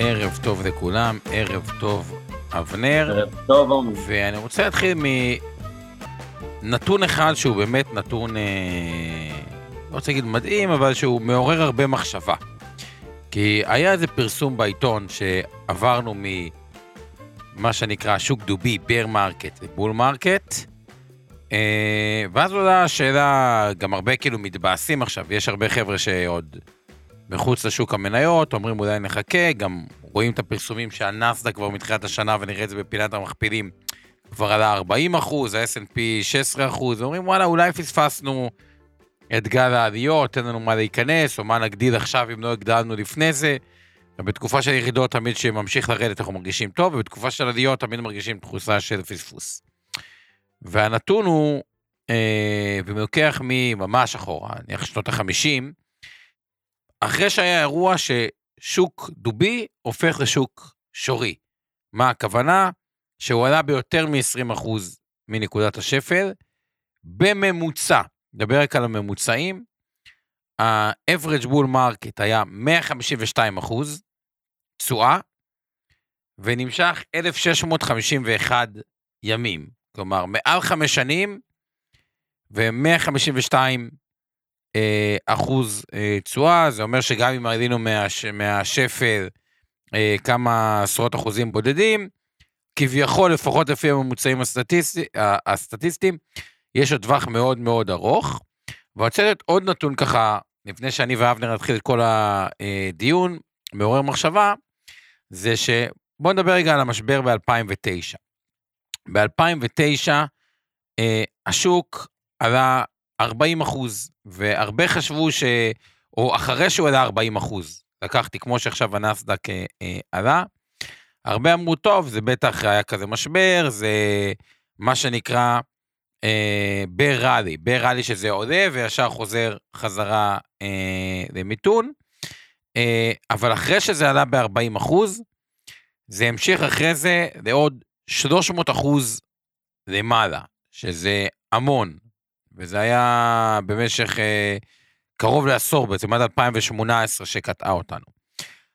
ערב טוב לכולם, ערב טוב אבנר. ערב טוב עומר. ואני רוצה להתחיל מנתון אחד שהוא באמת נתון, אה, לא רוצה להגיד מדהים, אבל שהוא מעורר הרבה מחשבה. כי היה איזה פרסום בעיתון שעברנו ממה שנקרא שוק דובי, bear market ל bull market, אה, ואז עולה השאלה, גם הרבה כאילו מתבאסים עכשיו, יש הרבה חבר'ה שעוד מחוץ לשוק המניות, אומרים אולי נחכה, גם רואים את הפרסומים שהנסדה כבר מתחילת השנה, ונראה את זה בפינת המכפילים, כבר עלה 40 אחוז, ה-S&P 16 אחוז, ואומרים וואלה, אולי פספסנו את גל העליות, אין לנו מה להיכנס, או מה נגדיל עכשיו אם לא הגדלנו לפני זה. ובתקופה של ירידות תמיד שממשיך לרדת אנחנו מרגישים טוב, ובתקופה של עליות תמיד מרגישים תחושה של פספוס. והנתון הוא, אה, ומלוקח מממש אחורה, נניח שנות החמישים, אחרי שהיה אירוע ששוק דובי הופך לשוק שורי. מה הכוונה? שהוא עלה ביותר מ-20% מנקודת השפל, בממוצע, נדבר רק על הממוצעים, ה-average bull market היה 152 אחוז תשואה, ונמשך 1,651 ימים. כלומר, מעל חמש שנים ו-152 אה, אחוז אה, תשואה, זה אומר שגם אם עלינו מהש, מהשפל אה, כמה עשרות אחוזים בודדים, כביכול, לפחות לפי הממוצעים הסטטיסטי, הסטטיסטיים, יש עוד טווח מאוד מאוד ארוך. רוצה לתת עוד נתון ככה, לפני שאני ואבנר נתחיל את כל הדיון, מעורר מחשבה, זה שבואו נדבר רגע על המשבר ב-2009. ב-2009 השוק עלה 40 אחוז, והרבה חשבו ש... או אחרי שהוא עלה 40 אחוז, לקחתי כמו שעכשיו הנסדק אה, אה, עלה, הרבה אמרו, טוב, זה בטח היה כזה משבר, זה מה שנקרא אה, בראלי, בראלי שזה עולה וישר חוזר חזרה אה, למיתון, אה, אבל אחרי שזה עלה ב-40 אחוז, זה המשיך אחרי זה לעוד 300 אחוז למעלה, שזה המון, וזה היה במשך אה, קרוב לעשור בעצם, עד 2018 שקטעה אותנו.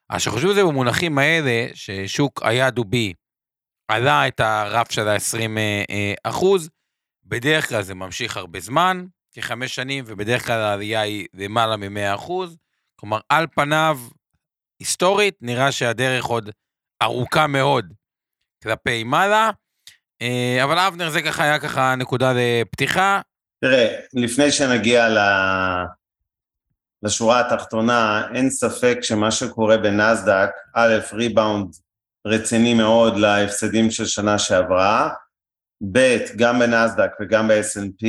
אז כשחושבים על זה במונחים האלה, ששוק היה דובי עלה את הרף של ה-20 אה, אה, אחוז, בדרך כלל זה ממשיך הרבה זמן, כחמש שנים, ובדרך כלל העלייה היא למעלה מ-100 אחוז. כלומר, על פניו, היסטורית, נראה שהדרך עוד ארוכה מאוד כלפי מעלה. אה, אבל אבנר, זה ככה היה ככה נקודה לפתיחה. תראה, לפני שנגיע ל... לשורה התחתונה, אין ספק שמה שקורה בנסדק, א', ריבאונד רציני מאוד להפסדים של שנה שעברה, ב', גם בנסדק וגם ב-S&P,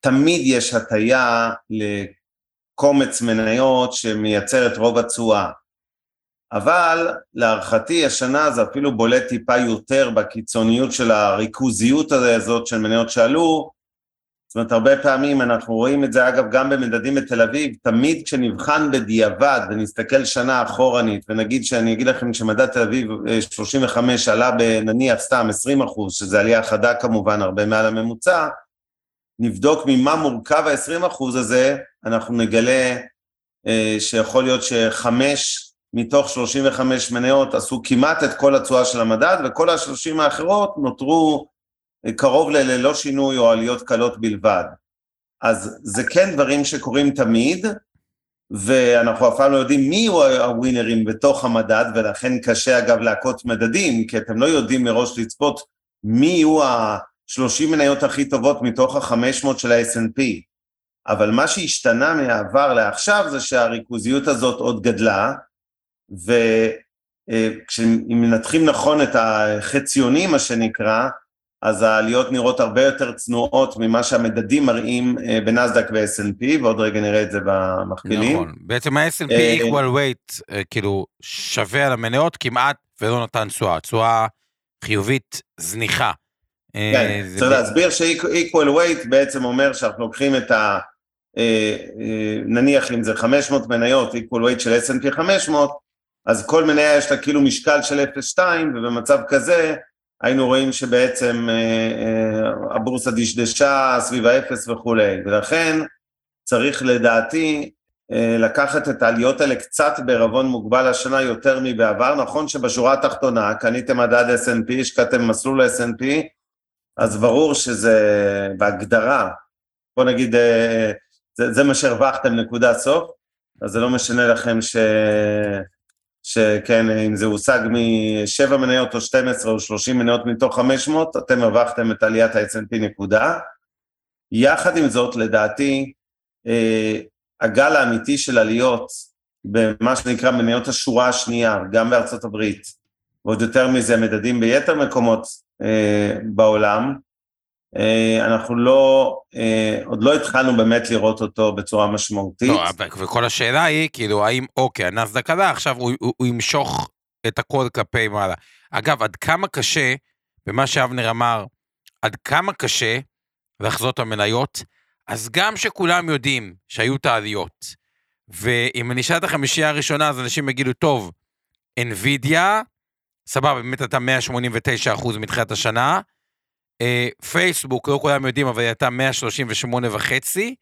תמיד יש הטיה לקומץ מניות שמייצר את רוב התשואה. אבל להערכתי השנה זה אפילו בולט טיפה יותר בקיצוניות של הריכוזיות הזאת של מניות שעלו, זאת אומרת, הרבה פעמים אנחנו רואים את זה, אגב, גם במדדים בתל אביב, תמיד כשנבחן בדיעבד ונסתכל שנה אחורנית, ונגיד שאני אגיד לכם שמדד תל אביב 35 עלה בנניח סתם 20 אחוז, שזה עלייה חדה כמובן, הרבה מעל הממוצע, נבדוק ממה מורכב ה-20 אחוז הזה, אנחנו נגלה אה, שיכול להיות שחמש מתוך 35 מניות עשו כמעט את כל התשואה של המדד, וכל ה-30 האחרות נותרו קרוב ללא שינוי או עליות קלות בלבד. אז זה כן דברים שקורים תמיד, ואנחנו אף פעם לא יודעים מי יהיו הווינרים בתוך המדד, ולכן קשה אגב להכות מדדים, כי אתם לא יודעים מראש לצפות מי יהיו ה-30 מניות הכי טובות מתוך ה-500 של ה-S&P. אבל מה שהשתנה מהעבר לעכשיו זה שהריכוזיות הזאת עוד גדלה, וכשמנתחים נכון את החציוני, מה שנקרא, אז העליות נראות הרבה יותר צנועות ממה שהמדדים מראים אה, בנסדק ו-S&P, ועוד רגע נראה את זה במכפילים. נכון, בעצם ה-S&P אה, equal weight, אה, כאילו, שווה על המניות כמעט ולא נתן תשואה, תשואה חיובית זניחה. כן, צריך להסביר ש-equal weight בעצם אומר שאנחנו לוקחים את ה... נניח אם זה 500 מניות, equal weight של S&P 500, אז כל מניה יש לה כאילו משקל של 0.2, ובמצב כזה היינו רואים שבעצם אה, אה, הבורסה דשדשה סביב האפס וכולי, ולכן צריך לדעתי אה, לקחת את העליות האלה קצת בערבון מוגבל השנה יותר מבעבר, נכון שבשורה התחתונה קניתם מדד S&P, השקעתם מסלול S&P, אז ברור שזה בהגדרה, בוא נגיד, זה, זה מה שהרווחתם נקודה סוף, אז זה לא משנה לכם ש... שכן, אם זה הושג משבע מניות או 12 או 30 מניות מתוך 500, אתם הרווחתם את עליית ה-S&P נקודה. יחד עם זאת, לדעתי, אה, הגל האמיתי של עליות במה שנקרא מניות השורה השנייה, גם בארצות הברית, ועוד יותר מזה מדדים ביתר מקומות אה, בעולם, אה, אנחנו לא, אה, עוד לא התחלנו באמת לראות אותו בצורה משמעותית. לא, וכל השאלה היא, כאילו, האם, אוקיי, הנסדק עלה, עכשיו הוא, הוא, הוא ימשוך את הכל כלפי מעלה. אגב, עד כמה קשה, במה שאבנר אמר, עד כמה קשה לחזות המניות, אז גם שכולם יודעים שהיו את העליות, ואם אני אשאל את החמישייה הראשונה, אז אנשים יגידו, טוב, NVIDIA, סבבה, באמת הייתה 189 אחוז מתחילת השנה, אה, פייסבוק, לא כולם יודעים, אבל היא הייתה 138 וחצי,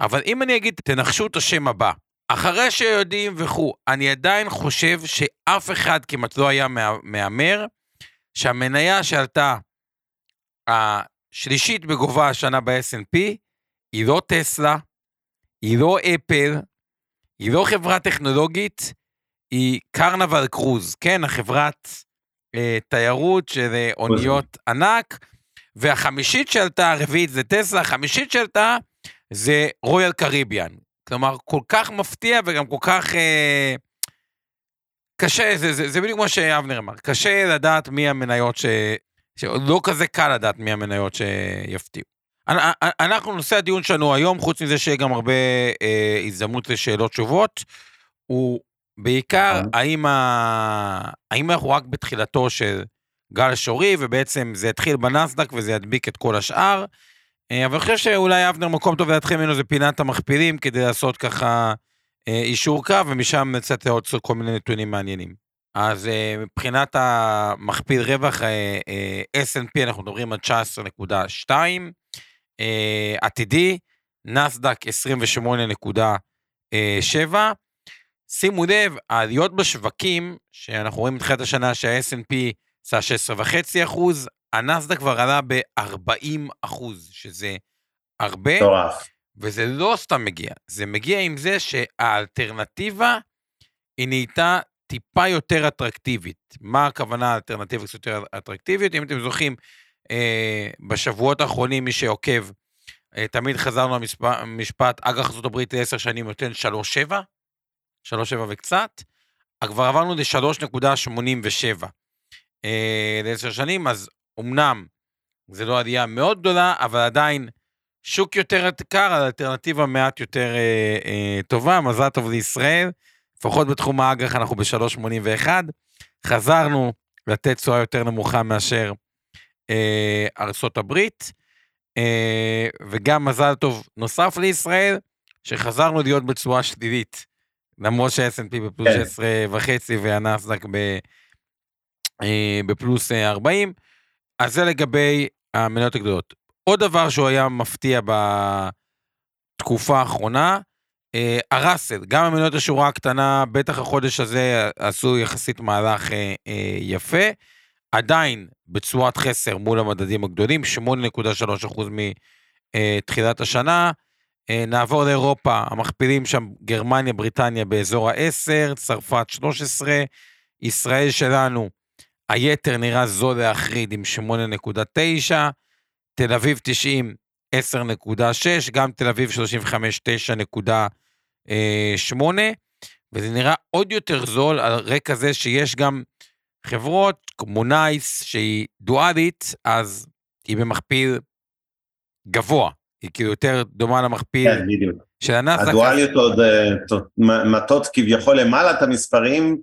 אבל אם אני אגיד, תנחשו את השם הבא, אחרי שיודעים וכו', אני עדיין חושב שאף אחד כמעט לא היה מה- מהמר שהמניה שעלתה השלישית בגובה השנה ב-S&P היא לא טסלה, היא לא אפל, היא לא חברה טכנולוגית, היא קרנבל קרוז, כן, החברת אה, תיירות של אה, אוניות ענק, והחמישית שעלתה, הרביעית זה טסלה, החמישית שעלתה זה רויאל קריביאן. כלומר, כל כך מפתיע וגם כל כך אה, קשה, זה, זה, זה בדיוק כמו שאבנר אמר, קשה לדעת מי המניות ש... שלא כזה קל לדעת מי המניות שיפתיעו. אנ- אנ- אנחנו, נושא הדיון שלנו היום, חוץ מזה שיהיה גם הרבה אה, הזדמנות לשאלות תשובות, הוא בעיקר נכון. האם, ה... האם אנחנו רק בתחילתו של גל שורי, ובעצם זה התחיל בנסדק וזה ידביק את כל השאר. אה, אבל אני חושב שאולי אבנר מקום טוב להתחיל ממנו זה פינת המכפילים, כדי לעשות ככה אה, אישור קו, ומשם לצאת עוד כל מיני נתונים מעניינים. אז אה, מבחינת המכפיל רווח, S&P אנחנו מדברים על 19.2, אה, עתידי, נסדק 28.7. שימו לב, העליות בשווקים, שאנחנו רואים מתחילת השנה שה-S&P עשה 16.5 אחוז, הנסדק כבר עלה ב-40 אחוז, שזה הרבה, מטורף. וזה לא סתם מגיע, זה מגיע עם זה שהאלטרנטיבה היא נהייתה טיפה יותר אטרקטיבית. מה הכוונה האלטרנטיבה קצת יותר אטרקטיבית? אם אתם זוכרים, אה, בשבועות האחרונים, מי שעוקב, אה, תמיד חזרנו למשפט, אג"ח ארה"ב לעשר שנים נותן 3.7, 3.7 וקצת, כבר עברנו ל-3.87 אה, לעשר שנים, אז אמנם זו לא עלייה מאוד גדולה, אבל עדיין שוק יותר יקר, האלטרנטיבה מעט יותר אה, אה, טובה, מזל טוב לישראל, לפחות בתחום האג"ח אנחנו ב-3.81, חזרנו לתת תשואה יותר נמוכה מאשר אה, ארצות הברית, אה, וגם מזל טוב נוסף לישראל, שחזרנו להיות בתשואה שלילית, למרות שה-S&P בפלוס כן. 16 וחצי והנסדק ב- בפלוס אה, 40, אז זה לגבי המניות הגדולות. עוד דבר שהוא היה מפתיע בתקופה האחרונה, אה, הראסל, גם המניות השורה הקטנה, בטח החודש הזה עשו יחסית מהלך אה, אה, יפה, עדיין בתשואת חסר מול המדדים הגדולים, 8.3% מתחילת השנה. אה, נעבור לאירופה, המכפילים שם גרמניה, בריטניה באזור ה-10, צרפת 13, ישראל שלנו, היתר נראה זול להחריד עם 8.9, תל אביב 90, 10.6, גם תל אביב 35, 9.8, וזה נראה עוד יותר זול על רקע זה שיש גם חברות כמו נייס שהיא דואלית, אז היא במכפיל גבוה, היא כאילו יותר דומה למכפיל כן. של הנסדק. הדואליות עוד אה, מטות כביכול למעלה את המספרים,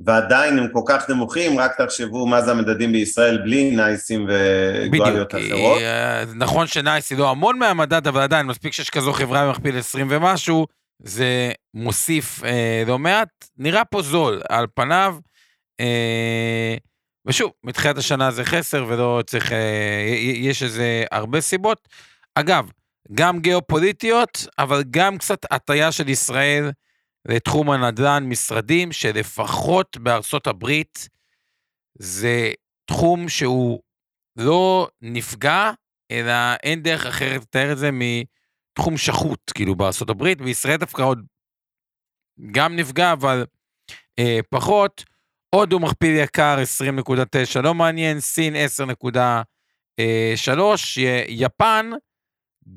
ועדיין הם כל כך נמוכים, רק תחשבו מה זה המדדים בישראל בלי נייסים ודואליות בדיוק, אחרות. אה, נכון שנייס היא לא המון מהמדד, אבל עדיין מספיק שיש כזו חברה במכפיל 20 ומשהו, זה מוסיף אה, לא מעט, נראה פה זול על פניו. אה, ושוב, מתחילת השנה זה חסר ולא צריך, אה, יש איזה הרבה סיבות. אגב, גם גיאופוליטיות, אבל גם קצת הטיה של ישראל לתחום הנדל"ן, משרדים שלפחות בארצות הברית זה תחום שהוא לא נפגע, אלא אין דרך אחרת לתאר את זה מתחום שחוט, כאילו בארצות הברית, בישראל דווקא עוד גם נפגע, אבל אה, פחות. הודו מכפיל יקר 20.9, לא מעניין, סין 10.3, יפן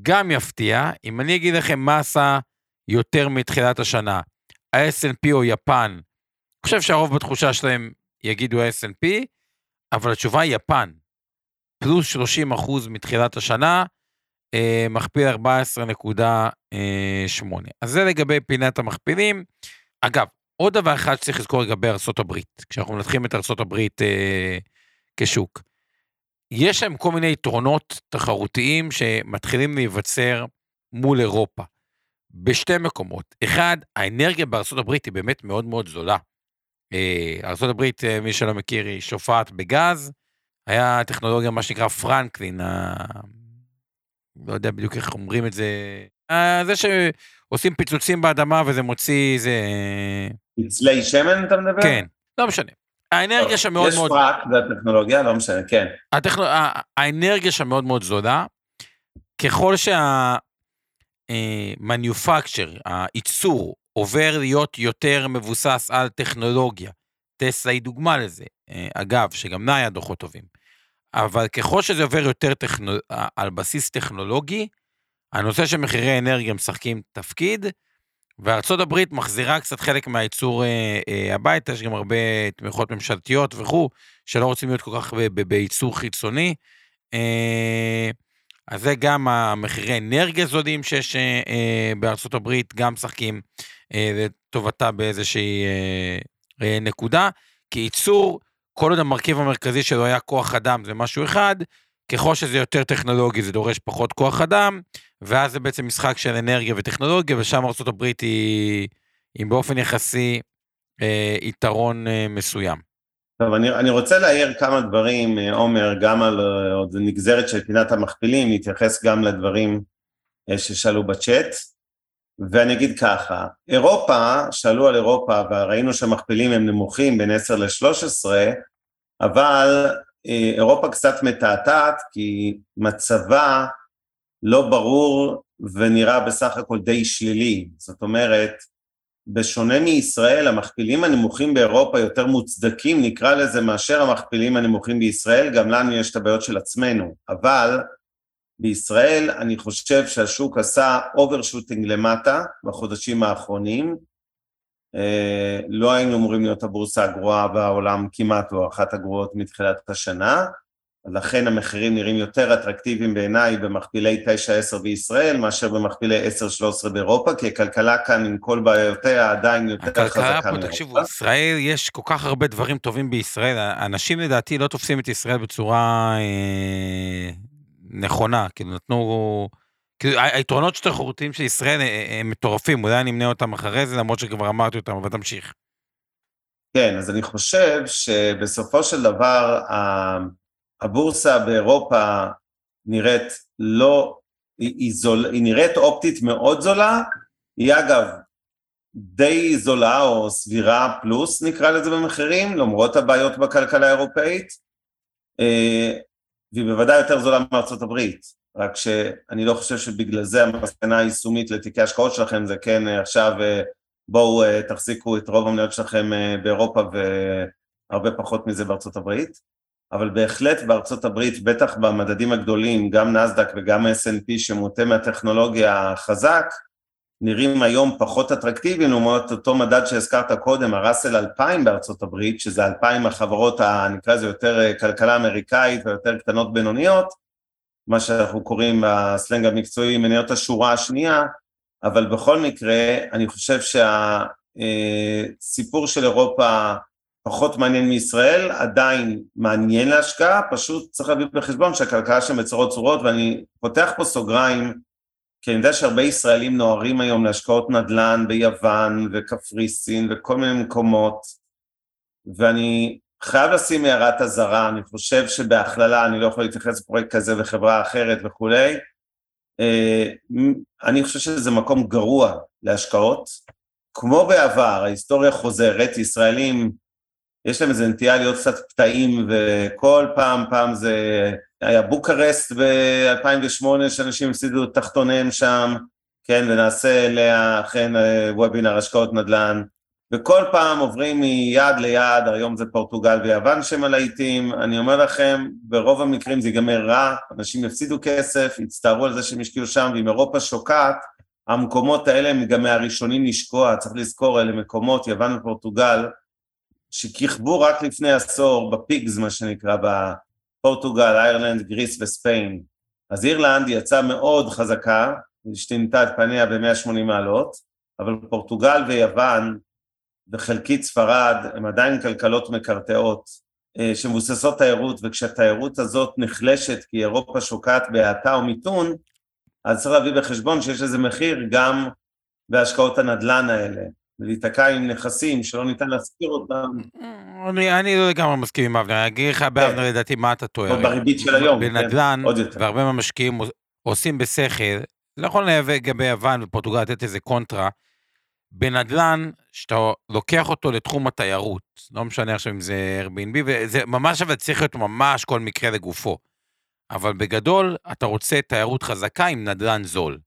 גם יפתיע. אם אני אגיד לכם מה עשה יותר מתחילת השנה, ה-S&P או יפן, אני חושב שהרוב בתחושה שלהם יגידו ה-S&P, אבל התשובה היא יפן. פלוס 30 אחוז מתחילת השנה, אה, מכפיל 14.8. אז זה לגבי פינת המכפילים. אגב, עוד דבר אחד שצריך לזכור לגבי ארה"ב, כשאנחנו מנתחים את ארה"ב אה, כשוק. יש להם כל מיני יתרונות תחרותיים שמתחילים להיווצר מול אירופה, בשתי מקומות. אחד, האנרגיה בארה"ב היא באמת מאוד מאוד זולה. אה, ארה"ב, אה, מי שלא מכיר, היא שופעת בגז. היה טכנולוגיה, מה שנקרא פרנקלין, ה... לא יודע בדיוק איך אומרים את זה, זה שעושים פיצוצים באדמה וזה מוציא איזה... פצלי שמן אתה מדבר? כן, לא משנה. האנרגיה שם מאוד מאוד... יש פרק והטכנולוגיה, לא משנה, כן. הטכנול... האנרגיה שם מאוד מאוד זולה. ככל שה-manufacture, הייצור, עובר להיות יותר מבוסס על טכנולוגיה, טסלה היא דוגמה לזה, אגב, שגם לה היה דוחות טובים. אבל ככל שזה עובר יותר טכנול... על בסיס טכנולוגי, הנושא של מחירי אנרגיה משחקים תפקיד, וארצות הברית מחזירה קצת חלק מהייצור אה, אה, הביתה, יש גם הרבה תמיכות ממשלתיות וכו', שלא רוצים להיות כל כך בייצור חיצוני. אה, אז זה גם המחירי אנרגיה זולים שיש אה, אה, בארצות הברית, גם משחקים אה, לטובתה באיזושהי אה, אה, נקודה, כי ייצור, כל עוד המרכיב המרכזי שלו היה כוח אדם, זה משהו אחד, ככל שזה יותר טכנולוגי זה דורש פחות כוח אדם, ואז זה בעצם משחק של אנרגיה וטכנולוגיה, ושם ארה"ב היא, היא באופן יחסי אה, יתרון אה, מסוים. טוב, אני, אני רוצה להעיר כמה דברים, אה, עומר, גם על אה, עוד נגזרת של פינת המכפילים, להתייחס גם לדברים אה, ששאלו בצ'אט, ואני אגיד ככה, אירופה, שאלו על אירופה וראינו שהמכפילים הם נמוכים בין 10 ל-13, אבל אירופה קצת מתעתעת כי מצבה לא ברור ונראה בסך הכל די שלילי. זאת אומרת, בשונה מישראל, המכפילים הנמוכים באירופה יותר מוצדקים, נקרא לזה, מאשר המכפילים הנמוכים בישראל, גם לנו יש את הבעיות של עצמנו. אבל בישראל אני חושב שהשוק עשה overshooting למטה בחודשים האחרונים. אה, לא היינו אמורים להיות הבורסה הגרועה בעולם כמעט, או אחת הגרועות מתחילת השנה. לכן המחירים נראים יותר אטרקטיביים בעיניי במכפילי 9-10 בישראל מאשר במכפילי 10-13 באירופה, כי הכלכלה כאן עם כל בעיותיה עדיין יותר חזקה מאירופה. הכלכלה פה, תקשיבו, ישראל, יש כל כך הרבה דברים טובים בישראל, אנשים לדעתי לא תופסים את ישראל בצורה אה, נכונה, כאילו נתנו... כאילו היתרונות התחרותיים של ישראל הם מטורפים, אולי אני אמנה אותם אחרי זה, למרות שכבר אמרתי אותם, אבל תמשיך. כן, אז אני חושב שבסופו של דבר, הבורסה באירופה נראית לא, היא, היא, זול, היא נראית אופטית מאוד זולה, היא אגב די זולה או סבירה פלוס נקרא לזה במחירים, למרות הבעיות בכלכלה האירופאית, אה, והיא בוודאי יותר זולה מארצות הברית, רק שאני לא חושב שבגלל זה המסקנה היישומית לתיקי השקעות שלכם זה כן אה, עכשיו אה, בואו תחזיקו את רוב המניות שלכם באירופה והרבה פחות מזה בארצות הברית. אבל בהחלט בארצות הברית, בטח במדדים הגדולים, גם נסדק וגם S&P שמוטה מהטכנולוגיה חזק, נראים היום פחות אטרקטיביים לעומת אותו מדד שהזכרת קודם, הראסל 2000 בארצות הברית, שזה 2,000 החברות, נקרא לזה יותר אה, כלכלה אמריקאית ויותר קטנות בינוניות, מה שאנחנו קוראים בסלנג המקצועי מניות השורה השנייה, אבל בכל מקרה, אני חושב שהסיפור של אירופה פחות מעניין מישראל, עדיין מעניין להשקעה, פשוט צריך להביא בחשבון שהכלכלה שם בצורות צורות, ואני פותח פה סוגריים, כי אני יודע שהרבה ישראלים נוהרים היום להשקעות נדל"ן ביוון וקפריסין וכל מיני מקומות, ואני חייב לשים הערת אזהרה, אני חושב שבהכללה, אני לא יכול להתייחס לפרויקט כזה וחברה אחרת וכולי, אה, אני חושב שזה מקום גרוע להשקעות. כמו בעבר, ההיסטוריה חוזרת, ישראלים, יש להם איזה נטייה להיות קצת פתאים, וכל פעם, פעם זה היה בוקרסט ב-2008, שאנשים הפסידו את תחתוניהם שם, כן, ונעשה אליה אכן אה, וובינר השקעות נדל"ן. וכל פעם עוברים מיד ליד, היום זה פורטוגל ויוון שהם הלהיטים, אני אומר לכם, ברוב המקרים זה ייגמר רע, אנשים יפסידו כסף, יצטערו על זה שהם השקיעו שם, ואם אירופה שוקעת, המקומות האלה הם גם מהראשונים לשקוע, צריך לזכור, אלה מקומות, יוון ופורטוגל, שכיכבו רק לפני עשור, בפיגס מה שנקרא, בפורטוגל, איירלנד, גריס וספיין. אז אירלנד יצאה מאוד חזקה, השתינתה את פניה ב-180 מעלות, אבל פורטוגל ויוון וחלקית ספרד הם עדיין כלכלות מקרטעות אה, שמבוססות תיירות, וכשהתיירות הזאת נחלשת כי אירופה שוקעת בהאטה או מיתון, אז צריך להביא בחשבון שיש לזה מחיר גם בהשקעות הנדל"ן האלה, ולהיתקע עם נכסים שלא ניתן להשכיר אותם. אני, אני לא לגמרי מסכים עם אבנר, אני אגיד לך באבנר כן. לדעתי מה אתה טועה. בריבית של היום, כן, בנדל"ן, והרבה מהמשקיעים עושים בשכל, לא יכול להיאבק לגבי יוון ופורטוגל לתת איזה קונטרה, בנדל"ן, שאתה לוקח אותו לתחום התיירות, לא משנה עכשיו אם זה Airbnb, וזה ממש אבל צריך להיות ממש כל מקרה לגופו. אבל בגדול, אתה רוצה תיירות חזקה עם נדל"ן זול.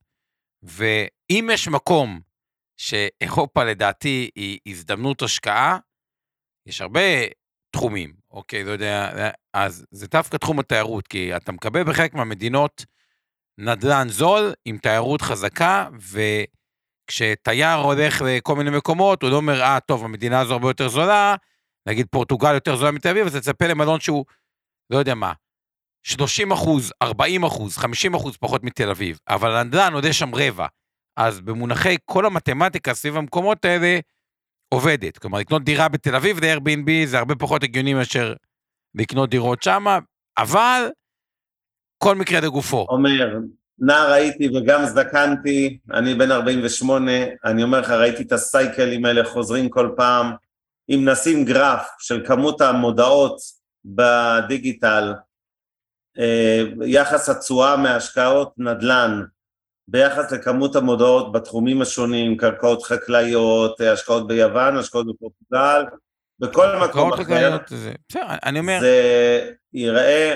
ואם יש מקום שאירופה לדעתי היא הזדמנות השקעה, יש הרבה תחומים, אוקיי, לא יודע, אז זה דווקא תחום התיירות, כי אתה מקבל בחלק מהמדינות נדל"ן זול עם תיירות חזקה, ו... כשתייר הולך לכל מיני מקומות, הוא לא אומר, אה, טוב, המדינה הזו הרבה יותר זולה, נגיד פורטוגל יותר זולה מתל אביב, אז תצפה למלון שהוא, לא יודע מה, 30 אחוז, 40 אחוז, 50 אחוז פחות מתל אביב, אבל הנדל"ן עוד יש שם רבע. אז במונחי כל המתמטיקה סביב המקומות האלה, עובדת. כלומר, לקנות דירה בתל אביב ל-Airbnb זה הרבה פחות הגיוני מאשר לקנות דירות שמה, אבל כל מקרה לגופו. אומר, נער הייתי וגם זדקנתי, אני בן 48, אני אומר לך, ראיתי את הסייקלים האלה חוזרים כל פעם. אם נשים גרף של כמות המודעות בדיגיטל, אה, יחס התשואה מהשקעות נדל"ן, ביחס לכמות המודעות בתחומים השונים, קרקעות חקלאיות, השקעות ביוון, השקעות בפורטוגל, בכל מקום אחר, זה, אני אומר... זה ייראה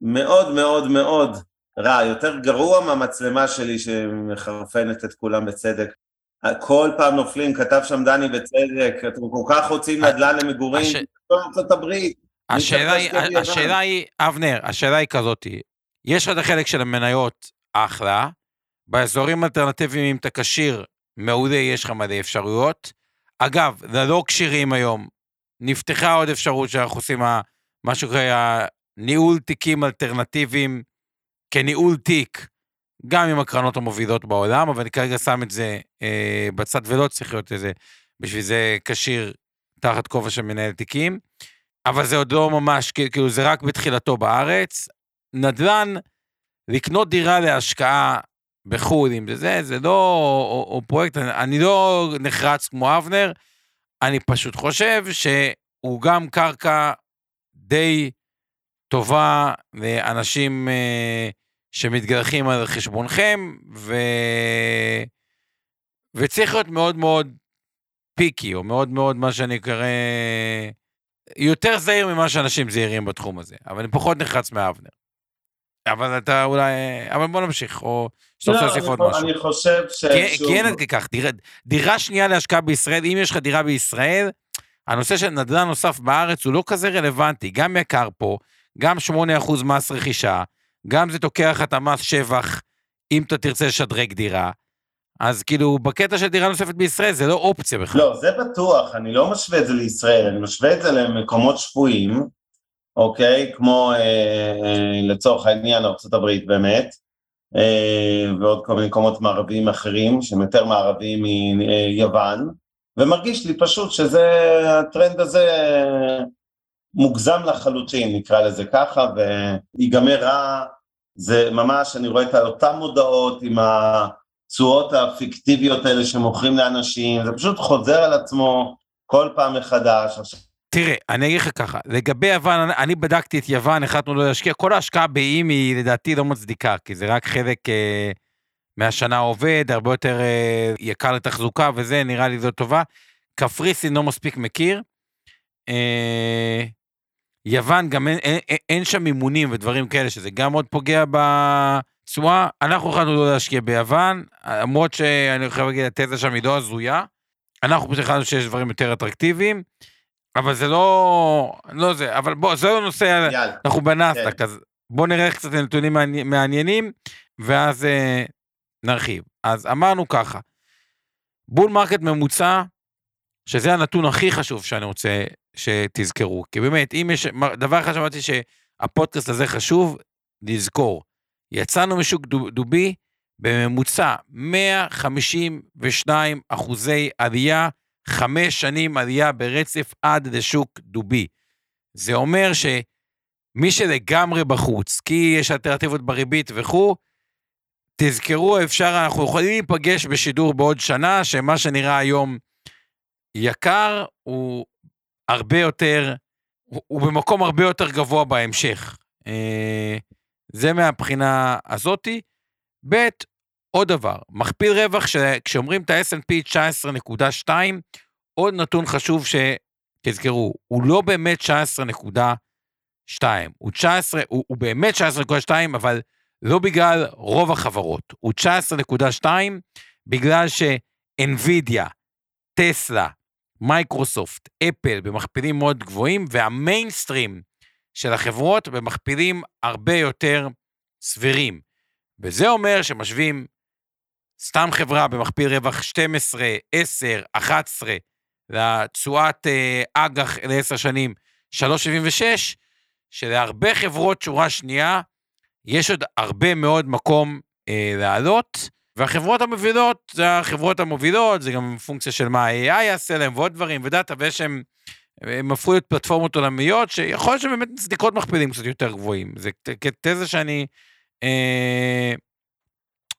מאוד מאוד מאוד רע, יותר גרוע מהמצלמה שלי שמחרפנת את כולם בצדק. כל פעם נופלים, כתב שם דני בצדק, אתם כל כך רוצים נדל"ן למגורים, הש... ארצות הברית. השאלה היא, השאלה היא, אבנר, השאלה היא כזאת, יש לך את החלק של המניות אחלה, באזורים אלטרנטיביים אם אתה כשיר, מעולה, יש לך מלא אפשרויות. אגב, ללא כשירים היום, נפתחה עוד אפשרות שאנחנו עושים מה שקורה, ניהול תיקים אלטרנטיביים כניהול תיק, גם עם הקרנות המובילות בעולם, אבל אני כרגע שם את זה אה, בצד ולא צריך להיות איזה, בשביל זה כשיר תחת כובע של מנהל תיקים, אבל זה עוד לא ממש, כאילו זה רק בתחילתו בארץ. נדל"ן, לקנות דירה להשקעה בחו"ל, אם זה זה, זה לא, או, או פרויקט, אני, אני לא נחרץ כמו אבנר, אני פשוט חושב שהוא גם קרקע די טובה לאנשים אה, שמתגלחים על חשבונכם, ו... וצריך להיות מאוד מאוד פיקי, או מאוד מאוד מה שאני קורא... יותר זהיר ממה שאנשים זהירים בתחום הזה, אבל אני פחות נחרץ מאבנר. אבל אתה אולי... אבל בוא נמשיך, או שאתה רוצה להוסיף עוד משהו. אני חושב ש... כי אין עד כך, דירה, דירה שנייה להשקעה בישראל, אם יש לך דירה בישראל, הנושא של נדל"ן נוסף בארץ הוא לא כזה רלוונטי, גם יקר פה, גם 8% מס רכישה, גם זה תוקע לך את המס שבח, אם אתה תרצה לשדרג דירה. אז כאילו, בקטע של דירה נוספת בישראל זה לא אופציה בכלל. לא, זה בטוח, אני לא משווה את זה לישראל, אני משווה את זה למקומות שפויים, אוקיי? כמו לצורך העניין ארה"ב באמת, ועוד כל מיני מקומות מערביים אחרים, שהם יותר מערביים מיוון, ומרגיש לי פשוט שזה, הטרנד הזה מוגזם לחלוטין, נקרא לזה ככה, ויגמר רע, זה ממש, אני רואה את אותן מודעות עם התשואות הפיקטיביות האלה שמוכרים לאנשים, זה פשוט חוזר על עצמו כל פעם מחדש. תראה, אני אגיד לך ככה, לגבי יוון, אני בדקתי את יוון, החלטנו לא להשקיע, כל ההשקעה באיים היא לדעתי לא מצדיקה, כי זה רק חלק אה, מהשנה עובד, הרבה יותר אה, יקר לתחזוקה וזה, נראה לי זו טובה. קפריסין לא מספיק מכיר. אה, יוון גם אין, אין, אין שם מימונים ודברים כאלה, שזה גם עוד פוגע בתשואה. אנחנו החלטנו לא להשקיע ביוון, למרות שאני חייב להגיד, התזה שם היא לא הזויה. אנחנו פשוט החלטנו שיש דברים יותר אטרקטיביים, אבל זה לא, לא זה, אבל בוא, זה לא נושא, יאללה. אנחנו בנאסד"ק, כן. אז בוא נראה קצת נתונים מעניינים, ואז אה, נרחיב. אז אמרנו ככה, bull market ממוצע, שזה הנתון הכי חשוב שאני רוצה שתזכרו. כי באמת, אם יש, דבר אחד שאמרתי שהפודקאסט הזה חשוב, לזכור. יצאנו משוק דובי בממוצע 152 אחוזי עלייה, חמש שנים עלייה ברצף עד לשוק דובי. זה אומר שמי שלגמרי בחוץ, כי יש אלטרנטיבות בריבית וכו', תזכרו, אפשר, אנחנו יכולים להיפגש בשידור בעוד שנה, שמה שנראה היום יקר, הוא הרבה יותר, הוא במקום הרבה יותר גבוה בהמשך. אה, זה מהבחינה הזאתי. ב', עוד דבר, מכפיל רווח, כשאומרים את ה-S&P 19.2, עוד נתון חשוב שתזכרו, הוא לא באמת 19.2, הוא 19, הוא, הוא באמת 19.2, אבל לא בגלל רוב החברות, הוא 19.2 בגלל שאינווידיה, טסלה, מייקרוסופט, אפל במכפילים מאוד גבוהים, והמיינסטרים של החברות במכפילים הרבה יותר סבירים. וזה אומר שמשווים סתם חברה במכפיל רווח 12, 10, 11, לתשואת אה, אג"ח לעשר שנים 3.76, שלהרבה חברות שורה שנייה, יש עוד הרבה מאוד מקום אה, לעלות. והחברות המובילות, זה החברות המובילות, זה גם פונקציה של מה ה-AI יעשה להם ועוד דברים ודאטה, ויש הם, הם הפכו להיות פלטפורמות עולמיות, שיכול להיות שבאמת מצדיקות מכפילים קצת יותר גבוהים. זה תזה שאני אה,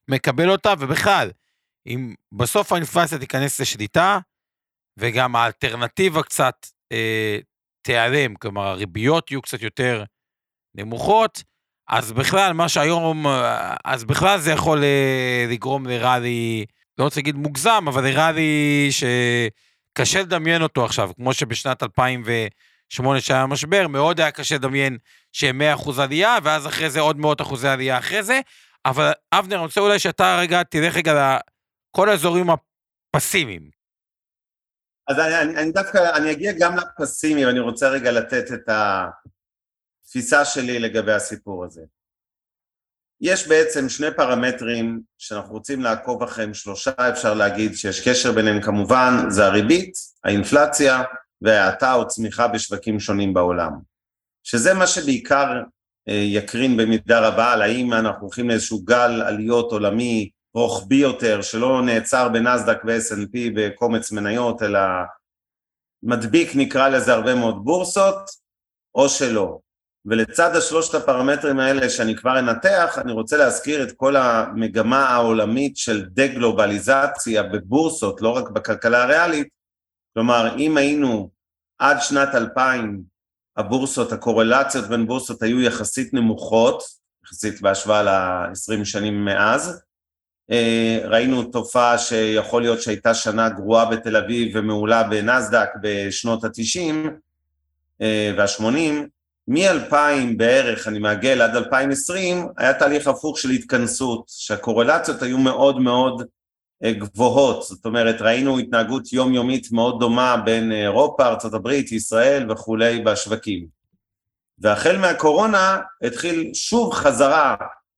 מקבל אותה, ובכלל, אם בסוף האינפלציה תיכנס לשליטה, וגם האלטרנטיבה קצת אה, תיעלם, כלומר הריביות יהיו קצת יותר נמוכות, אז בכלל, מה שהיום, אז בכלל זה יכול אה, לגרום לראלי, לא רוצה להגיד מוגזם, אבל לראלי שקשה לדמיין אותו עכשיו, כמו שבשנת 2008 שהיה משבר, מאוד היה קשה לדמיין שהם 100% עלייה, ואז אחרי זה עוד מאות אחוזי עלייה אחרי זה. אבל אבנר, אני רוצה אולי שאתה רגע, תלך רגע לכל האזורים הפסימיים. אז אני, אני, אני דווקא, אני אגיע גם לפסימיים, אני רוצה רגע לתת את. התפיסה שלי לגבי הסיפור הזה. יש בעצם שני פרמטרים שאנחנו רוצים לעקוב אחריהם, שלושה אפשר להגיד שיש קשר ביניהם כמובן, זה הריבית, האינפלציה והאטה או צמיחה בשווקים שונים בעולם. שזה מה שבעיקר יקרין במידה רבה על האם אנחנו הולכים לאיזשהו גל עליות עולמי רוחבי יותר, שלא נעצר בנסדק ו-S&P בקומץ מניות, אלא מדביק נקרא לזה הרבה מאוד בורסות, או שלא. ולצד השלושת הפרמטרים האלה שאני כבר אנתח, אני רוצה להזכיר את כל המגמה העולמית של דה-גלובליזציה בבורסות, לא רק בכלכלה הריאלית, כלומר, אם היינו עד שנת 2000, הבורסות, הקורלציות בין בורסות היו יחסית נמוכות, יחסית בהשוואה ל-20 שנים מאז, אה, ראינו תופעה שיכול להיות שהייתה שנה גרועה בתל אביב ומעולה בנסדק בשנות ה-90 אה, וה-80, מ-2000 בערך, אני מעגל עד 2020, היה תהליך הפוך של התכנסות, שהקורלציות היו מאוד מאוד גבוהות, זאת אומרת ראינו התנהגות יומיומית מאוד דומה בין אירופה, ארה"ב, ישראל וכולי בשווקים. והחל מהקורונה התחיל שוב חזרה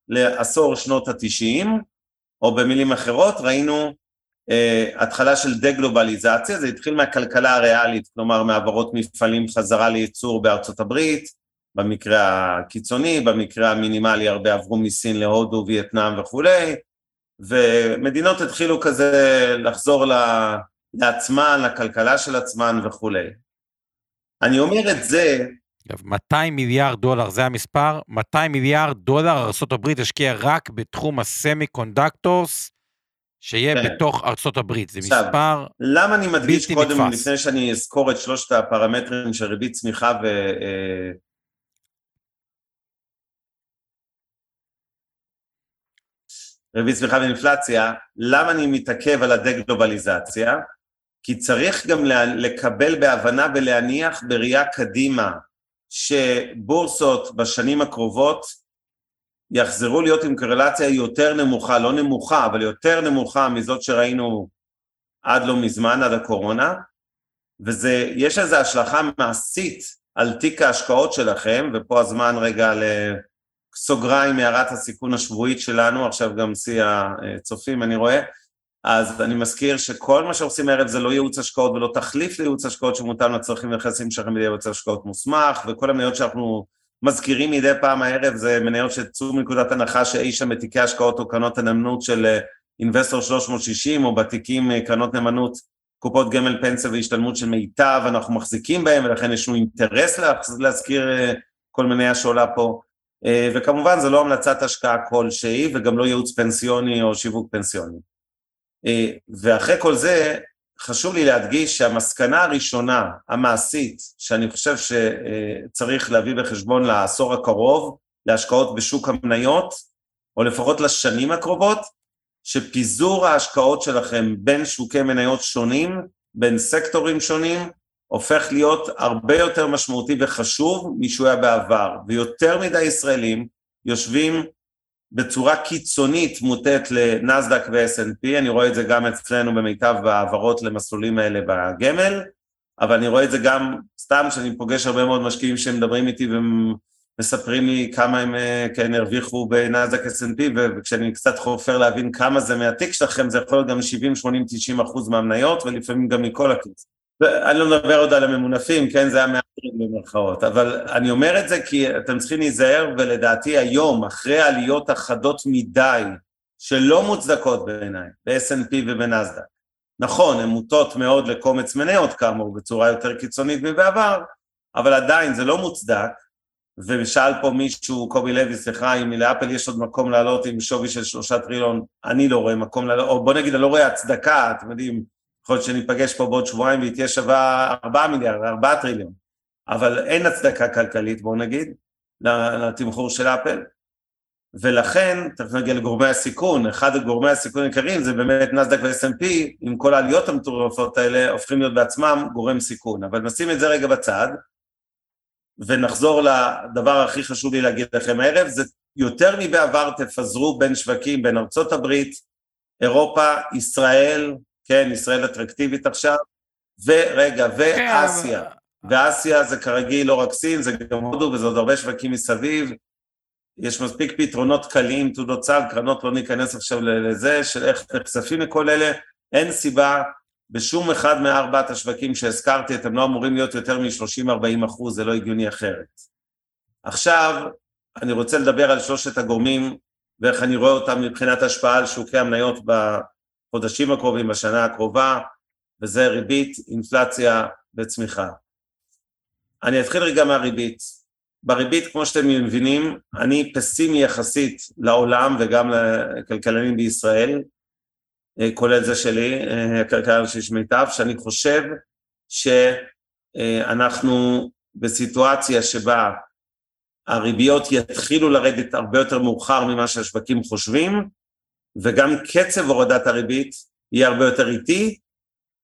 לעשור שנות התשעים, או במילים אחרות ראינו uh, התחלה של דה-גלובליזציה, זה התחיל מהכלכלה הריאלית, כלומר מעברות מפעלים חזרה לייצור בארצות הברית, במקרה הקיצוני, במקרה המינימלי הרבה עברו מסין להודו, וייטנאם וכולי, ומדינות התחילו כזה לחזור לעצמן, לכלכלה של עצמן וכולי. אני אומר את זה... 200 מיליארד דולר, זה המספר, 200 מיליארד דולר ארה"ב השקיעה רק בתחום ה semiconductors, שיהיה כן. בתוך הברית, זה עכשיו, מספר בלתי נתפס. למה אני מדגיש קודם, נתפס. לפני שאני אזכור את שלושת הפרמטרים של ריבית צמיחה ו... ריבית צמיחה ואינפלציה, למה אני מתעכב על הדה-גלובליזציה? כי צריך גם לקבל בהבנה ולהניח בראייה קדימה שבורסות בשנים הקרובות יחזרו להיות עם קורלציה יותר נמוכה, לא נמוכה, אבל יותר נמוכה מזאת שראינו עד לא מזמן, עד הקורונה, ויש לזה השלכה מעשית על תיק ההשקעות שלכם, ופה הזמן רגע לסוגריים מהערת הסיכון השבועית שלנו, עכשיו גם שיא הצופים אני רואה, אז אני מזכיר שכל מה שעושים הערב זה לא ייעוץ השקעות ולא תחליף לייעוץ השקעות שמותאם לצרכים ונכסים שלכם בידי ייעוץ השקעות מוסמך, וכל המניות שאנחנו מזכירים מדי פעם הערב זה מניות שצאו מנקודת הנחה שאי שם בתיקי השקעות או קרנות הנאמנות של אינבסטור 360 או בתיקים אה, קרנות נאמנות קופות גמל פנסיה והשתלמות של מיטב, אנחנו מחזיקים בהם ולכן יש לנו אינטרס להזכיר אה, כל מניה שעולה פה. אה, וכמובן זה לא המלצת השקעה כלשהי וגם לא ייעוץ פנסיוני או שיווק פנסיוני. ואחרי כל זה חשוב לי להדגיש שהמסקנה הראשונה, המעשית, שאני חושב שצריך להביא בחשבון לעשור הקרוב, להשקעות בשוק המניות, או לפחות לשנים הקרובות, שפיזור ההשקעות שלכם בין שוקי מניות שונים, בין סקטורים שונים, הופך להיות הרבה יותר משמעותי וחשוב משהוא היה בעבר, ויותר מדי ישראלים יושבים בצורה קיצונית מוטית לנסדק ו-S&P, אני רואה את זה גם אצלנו במיטב העברות למסלולים האלה בגמל, אבל אני רואה את זה גם סתם שאני פוגש הרבה מאוד משקיעים שמדברים איתי ומספרים לי כמה הם כן הרוויחו בנסדק S&P, וכשאני קצת חופר להבין כמה זה מהתיק שלכם, זה יכול להיות גם 70, 80, 90 אחוז מהמניות, ולפעמים גם מכל הכסף. אני לא מדבר עוד על הממונפים, כן, זה המאתרים במרכאות, אבל אני אומר את זה כי אתם צריכים להיזהר, ולדעתי היום, אחרי עליות החדות מדי, שלא מוצדקות בעיניי, ב-S&P ובנסדק, נכון, הן מוטות מאוד לקומץ מניות כאמור, בצורה יותר קיצונית מבעבר, אבל עדיין זה לא מוצדק, ושאל פה מישהו, קובי לוי, סליחה, אם לאפל יש עוד מקום לעלות עם שווי של שלושה טריליון, אני לא רואה מקום לעלות, או בוא נגיד, אני לא רואה הצדקה, אתם יודעים, יכול להיות שניפגש פה בעוד שבועיים והיא תהיה שווה 4 מיליארד, 4 טריליון, אבל אין הצדקה כלכלית, בואו נגיד, לתמחור של אפל, ולכן, תכף נגיע לגורמי הסיכון, אחד הגורמי הסיכון העיקריים זה באמת נסדק ו-S&P, עם כל העליות המטורפות האלה, הופכים להיות בעצמם גורם סיכון, אבל נשים את זה רגע בצד, ונחזור לדבר הכי חשוב לי להגיד לכם הערב, זה יותר מבעבר תפזרו בין שווקים, בין ארצות הברית, אירופה, ישראל, כן, ישראל אטרקטיבית עכשיו, ורגע, כן, ואסיה. ואסיה זה כרגיל לא רק סין, זה גם הודו וזה עוד הרבה שווקים מסביב. יש מספיק פתרונות קלים, תעודות סל, קרנות, לא ניכנס עכשיו לזה, של איך נחשפים לכל אלה. אין סיבה בשום אחד מארבעת השווקים שהזכרתי, אתם לא אמורים להיות יותר מ-30-40 אחוז, זה לא הגיוני אחרת. עכשיו, אני רוצה לדבר על שלושת הגורמים ואיך אני רואה אותם מבחינת השפעה על שוקי המניות בחודשים הקרובים, בשנה הקרובה, וזה ריבית, אינפלציה וצמיחה. אני אתחיל רגע מהריבית. בריבית, כמו שאתם מבינים, אני פסימי יחסית לעולם וגם לכלכלנים בישראל, אה, כולל זה שלי, אה, הכלכלן שיש מיטב, שאני חושב שאנחנו בסיטואציה שבה הריביות יתחילו לרדת הרבה יותר מאוחר ממה שהשווקים חושבים, וגם קצב הורדת הריבית יהיה הרבה יותר איטי,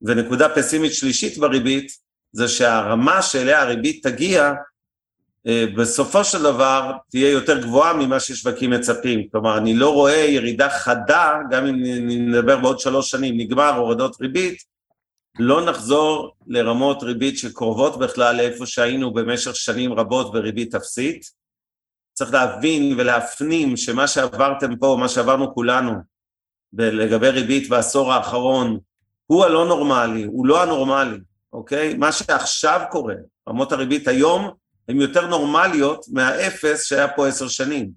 ונקודה פסימית שלישית בריבית זה שהרמה שאליה הריבית תגיע אה, בסופו של דבר תהיה יותר גבוהה ממה ששווקים מצפים. כלומר, אני לא רואה ירידה חדה, גם אם נדבר בעוד שלוש שנים, נגמר הורדות ריבית, לא נחזור לרמות ריבית שקרובות בכלל לאיפה שהיינו במשך שנים רבות בריבית אפסית. צריך להבין ולהפנים שמה שעברתם פה, מה שעברנו כולנו לגבי ריבית בעשור האחרון, הוא הלא נורמלי, הוא לא הנורמלי, אוקיי? מה שעכשיו קורה, רמות הריבית היום, הן יותר נורמליות מהאפס שהיה פה עשר שנים.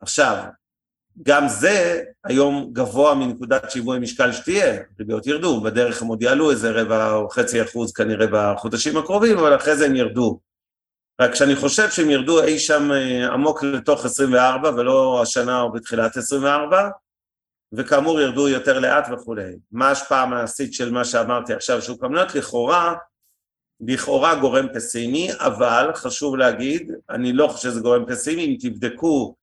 עכשיו, גם זה היום גבוה מנקודת שיווי משקל שתהיה, ריביות ירדו, בדרך הם עוד יעלו איזה רבע או חצי אחוז כנראה בחודשים הקרובים, אבל אחרי זה הם ירדו. רק שאני חושב שהם ירדו אי שם אה, עמוק לתוך 24 ולא השנה או בתחילת 24, וכאמור ירדו יותר לאט וכולי. מה ההשפעה המעשית של מה שאמרתי עכשיו, שוק המניות? לכאורה, לכאורה גורם פסימי, אבל חשוב להגיד, אני לא חושב שזה גורם פסימי, אם תבדקו,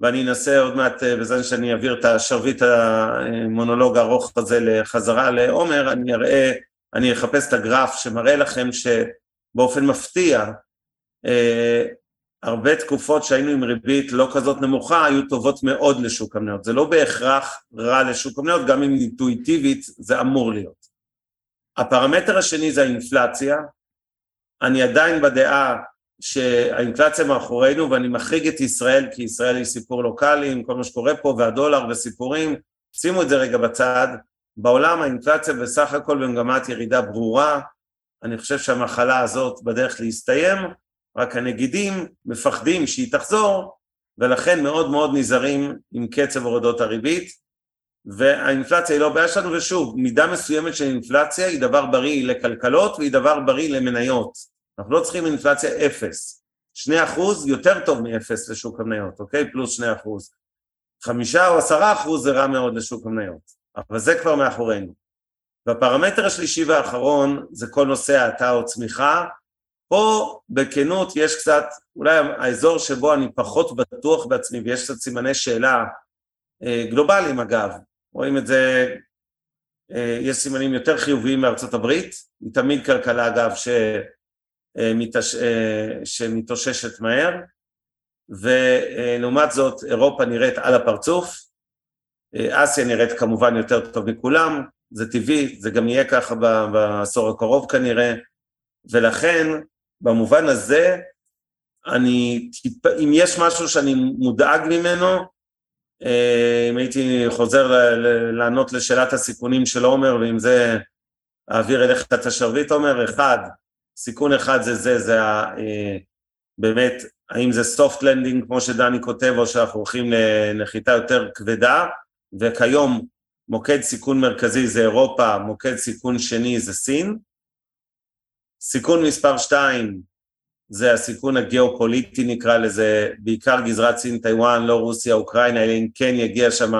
ואני אנסה עוד מעט, אה, בזה שאני אעביר את השרביט המונולוג הארוך הזה לחזרה לעומר, אני אראה, אני אחפש את הגרף שמראה לכם שבאופן מפתיע, אה, הרבה תקופות שהיינו עם ריבית לא כזאת נמוכה היו טובות מאוד לשוק המניות. זה לא בהכרח רע לשוק המניות, גם אם אינטואיטיבית זה אמור להיות. הפרמטר השני זה האינפלציה. אני עדיין בדעה שהאינפלציה מאחורינו, ואני מחריג את ישראל, כי ישראל היא סיפור לוקאלי עם כל מה שקורה פה, והדולר וסיפורים, שימו את זה רגע בצד. בעולם האינפלציה בסך הכל במגמת ירידה ברורה, אני חושב שהמחלה הזאת בדרך להסתיים, רק הנגידים מפחדים שהיא תחזור, ולכן מאוד מאוד נזהרים עם קצב הורדות הריבית, והאינפלציה היא לא בעיה שלנו, ושוב, מידה מסוימת של אינפלציה היא דבר בריא לכלכלות והיא דבר בריא למניות. אנחנו לא צריכים אינפלציה אפס. שני אחוז יותר טוב מאפס לשוק המניות, אוקיי? פלוס שני אחוז. חמישה או עשרה אחוז זה רע מאוד לשוק המניות, אבל זה כבר מאחורינו. והפרמטר השלישי והאחרון זה כל נושא האטה או צמיחה, פה בכנות יש קצת, אולי האזור שבו אני פחות בטוח בעצמי ויש קצת סימני שאלה אה, גלובליים אגב, רואים את זה, אה, יש סימנים יותר חיוביים מארצות הברית, היא תמיד כלכלה אגב ש, אה, שמתאוששת מהר, ולעומת זאת אירופה נראית על הפרצוף, אסיה נראית כמובן יותר טוב מכולם, זה טבעי, זה גם יהיה ככה בעשור הקרוב כנראה, ולכן במובן הזה, אני, אם יש משהו שאני מודאג ממנו, אה, אם הייתי חוזר לענות לשאלת הסיכונים של עומר, ועם זה אעביר אליך את השרביט, עומר, אחד, סיכון אחד זה זה, זה אה, באמת, האם זה soft landing כמו שדני כותב, או שאנחנו הולכים לנחיתה יותר כבדה, וכיום מוקד סיכון מרכזי זה אירופה, מוקד סיכון שני זה סין, סיכון מספר שתיים זה הסיכון הגיאופוליטי נקרא לזה, בעיקר גזרת סין, טיוואן, לא רוסיה, אוקראינה, אלא אם כן יגיע שם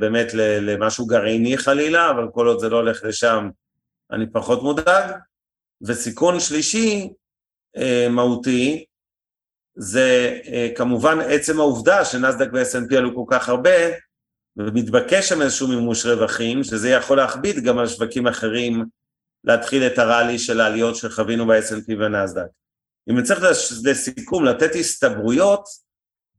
באמת למשהו גרעיני חלילה, אבל כל עוד זה לא הולך לשם אני פחות מודאג. וסיכון שלישי אה, מהותי, זה אה, כמובן עצם העובדה שנסדק ו-SNP עלו כל כך הרבה, ומתבקש שם איזשהו מימוש רווחים, שזה יכול להכביד גם על שווקים אחרים להתחיל את הראלי של העליות שחווינו ב-S&P ונסדק. אם צריך לסיכום לתת הסתברויות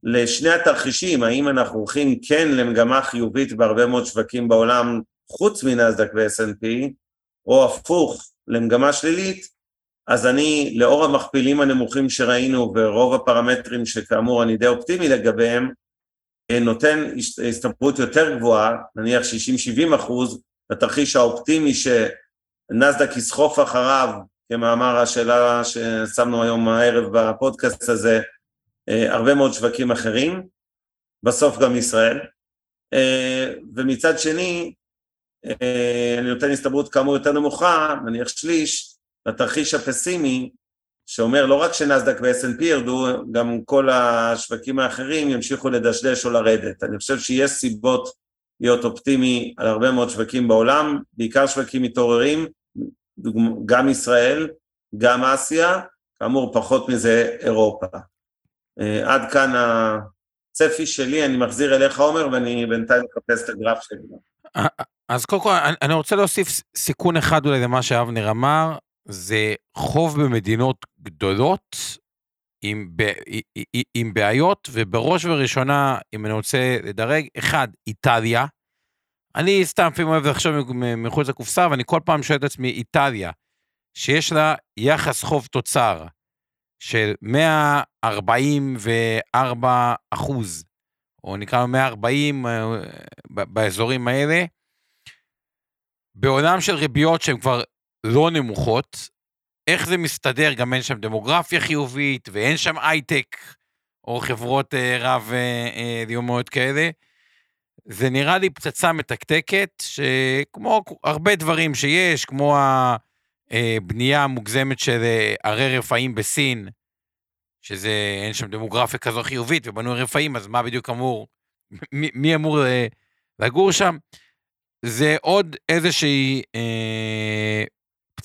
לשני התרחישים, האם אנחנו הולכים כן למגמה חיובית בהרבה מאוד שווקים בעולם חוץ מנסדק ו-S&P, או הפוך למגמה שלילית, אז אני, לאור המכפילים הנמוכים שראינו ורוב הפרמטרים שכאמור אני די אופטימי לגביהם, נותן הסתברות יותר גבוהה, נניח 60-70 אחוז, לתרחיש האופטימי שנסדק יסחוף אחריו, כמאמר השאלה ששמנו היום הערב בפודקאסט הזה, אה, הרבה מאוד שווקים אחרים, בסוף גם ישראל. אה, ומצד שני, אה, אני נותן הסתברות כאמור יותר נמוכה, נניח שליש, לתרחיש הפסימי, שאומר לא רק שנסדק ו-S&P ירדו, גם כל השווקים האחרים ימשיכו לדשדש או לרדת. אני חושב שיש סיבות להיות אופטימי על הרבה מאוד שווקים בעולם, בעיקר שווקים מתעוררים, גם ישראל, גם אסיה, כאמור פחות מזה אירופה. אה, עד כאן הצפי שלי, אני מחזיר אליך עומר ואני בינתיים מחפש את הגרף שלי. אה, אז קודם כל אני רוצה להוסיף סיכון אחד אולי למה שאבנר אמר, זה חוב במדינות גדולות עם, ב, עם בעיות, ובראש ובראשונה, אם אני רוצה לדרג, אחד, איטליה. אני סתם לפעמים אוהב לחשוב מחוץ לקופסה, ואני כל פעם שואל את עצמי, איטליה, שיש לה יחס חוב תוצר של 144 אחוז, או נקרא לו 140 אה, באזורים האלה, בעולם של ריביות שהן כבר לא נמוכות, איך זה מסתדר, גם אין שם דמוגרפיה חיובית, ואין שם הייטק, או חברות אה, רב אה, אה, כאלה. זה נראה לי פצצה מתקתקת, שכמו הרבה דברים שיש, כמו הבנייה המוגזמת של אה, ערי רפאים בסין, שזה, אין שם דמוגרפיה כזו חיובית, ובנו רפאים, אז מה בדיוק אמור, מי, מי אמור אה, לגור שם? זה עוד איזושהי אה,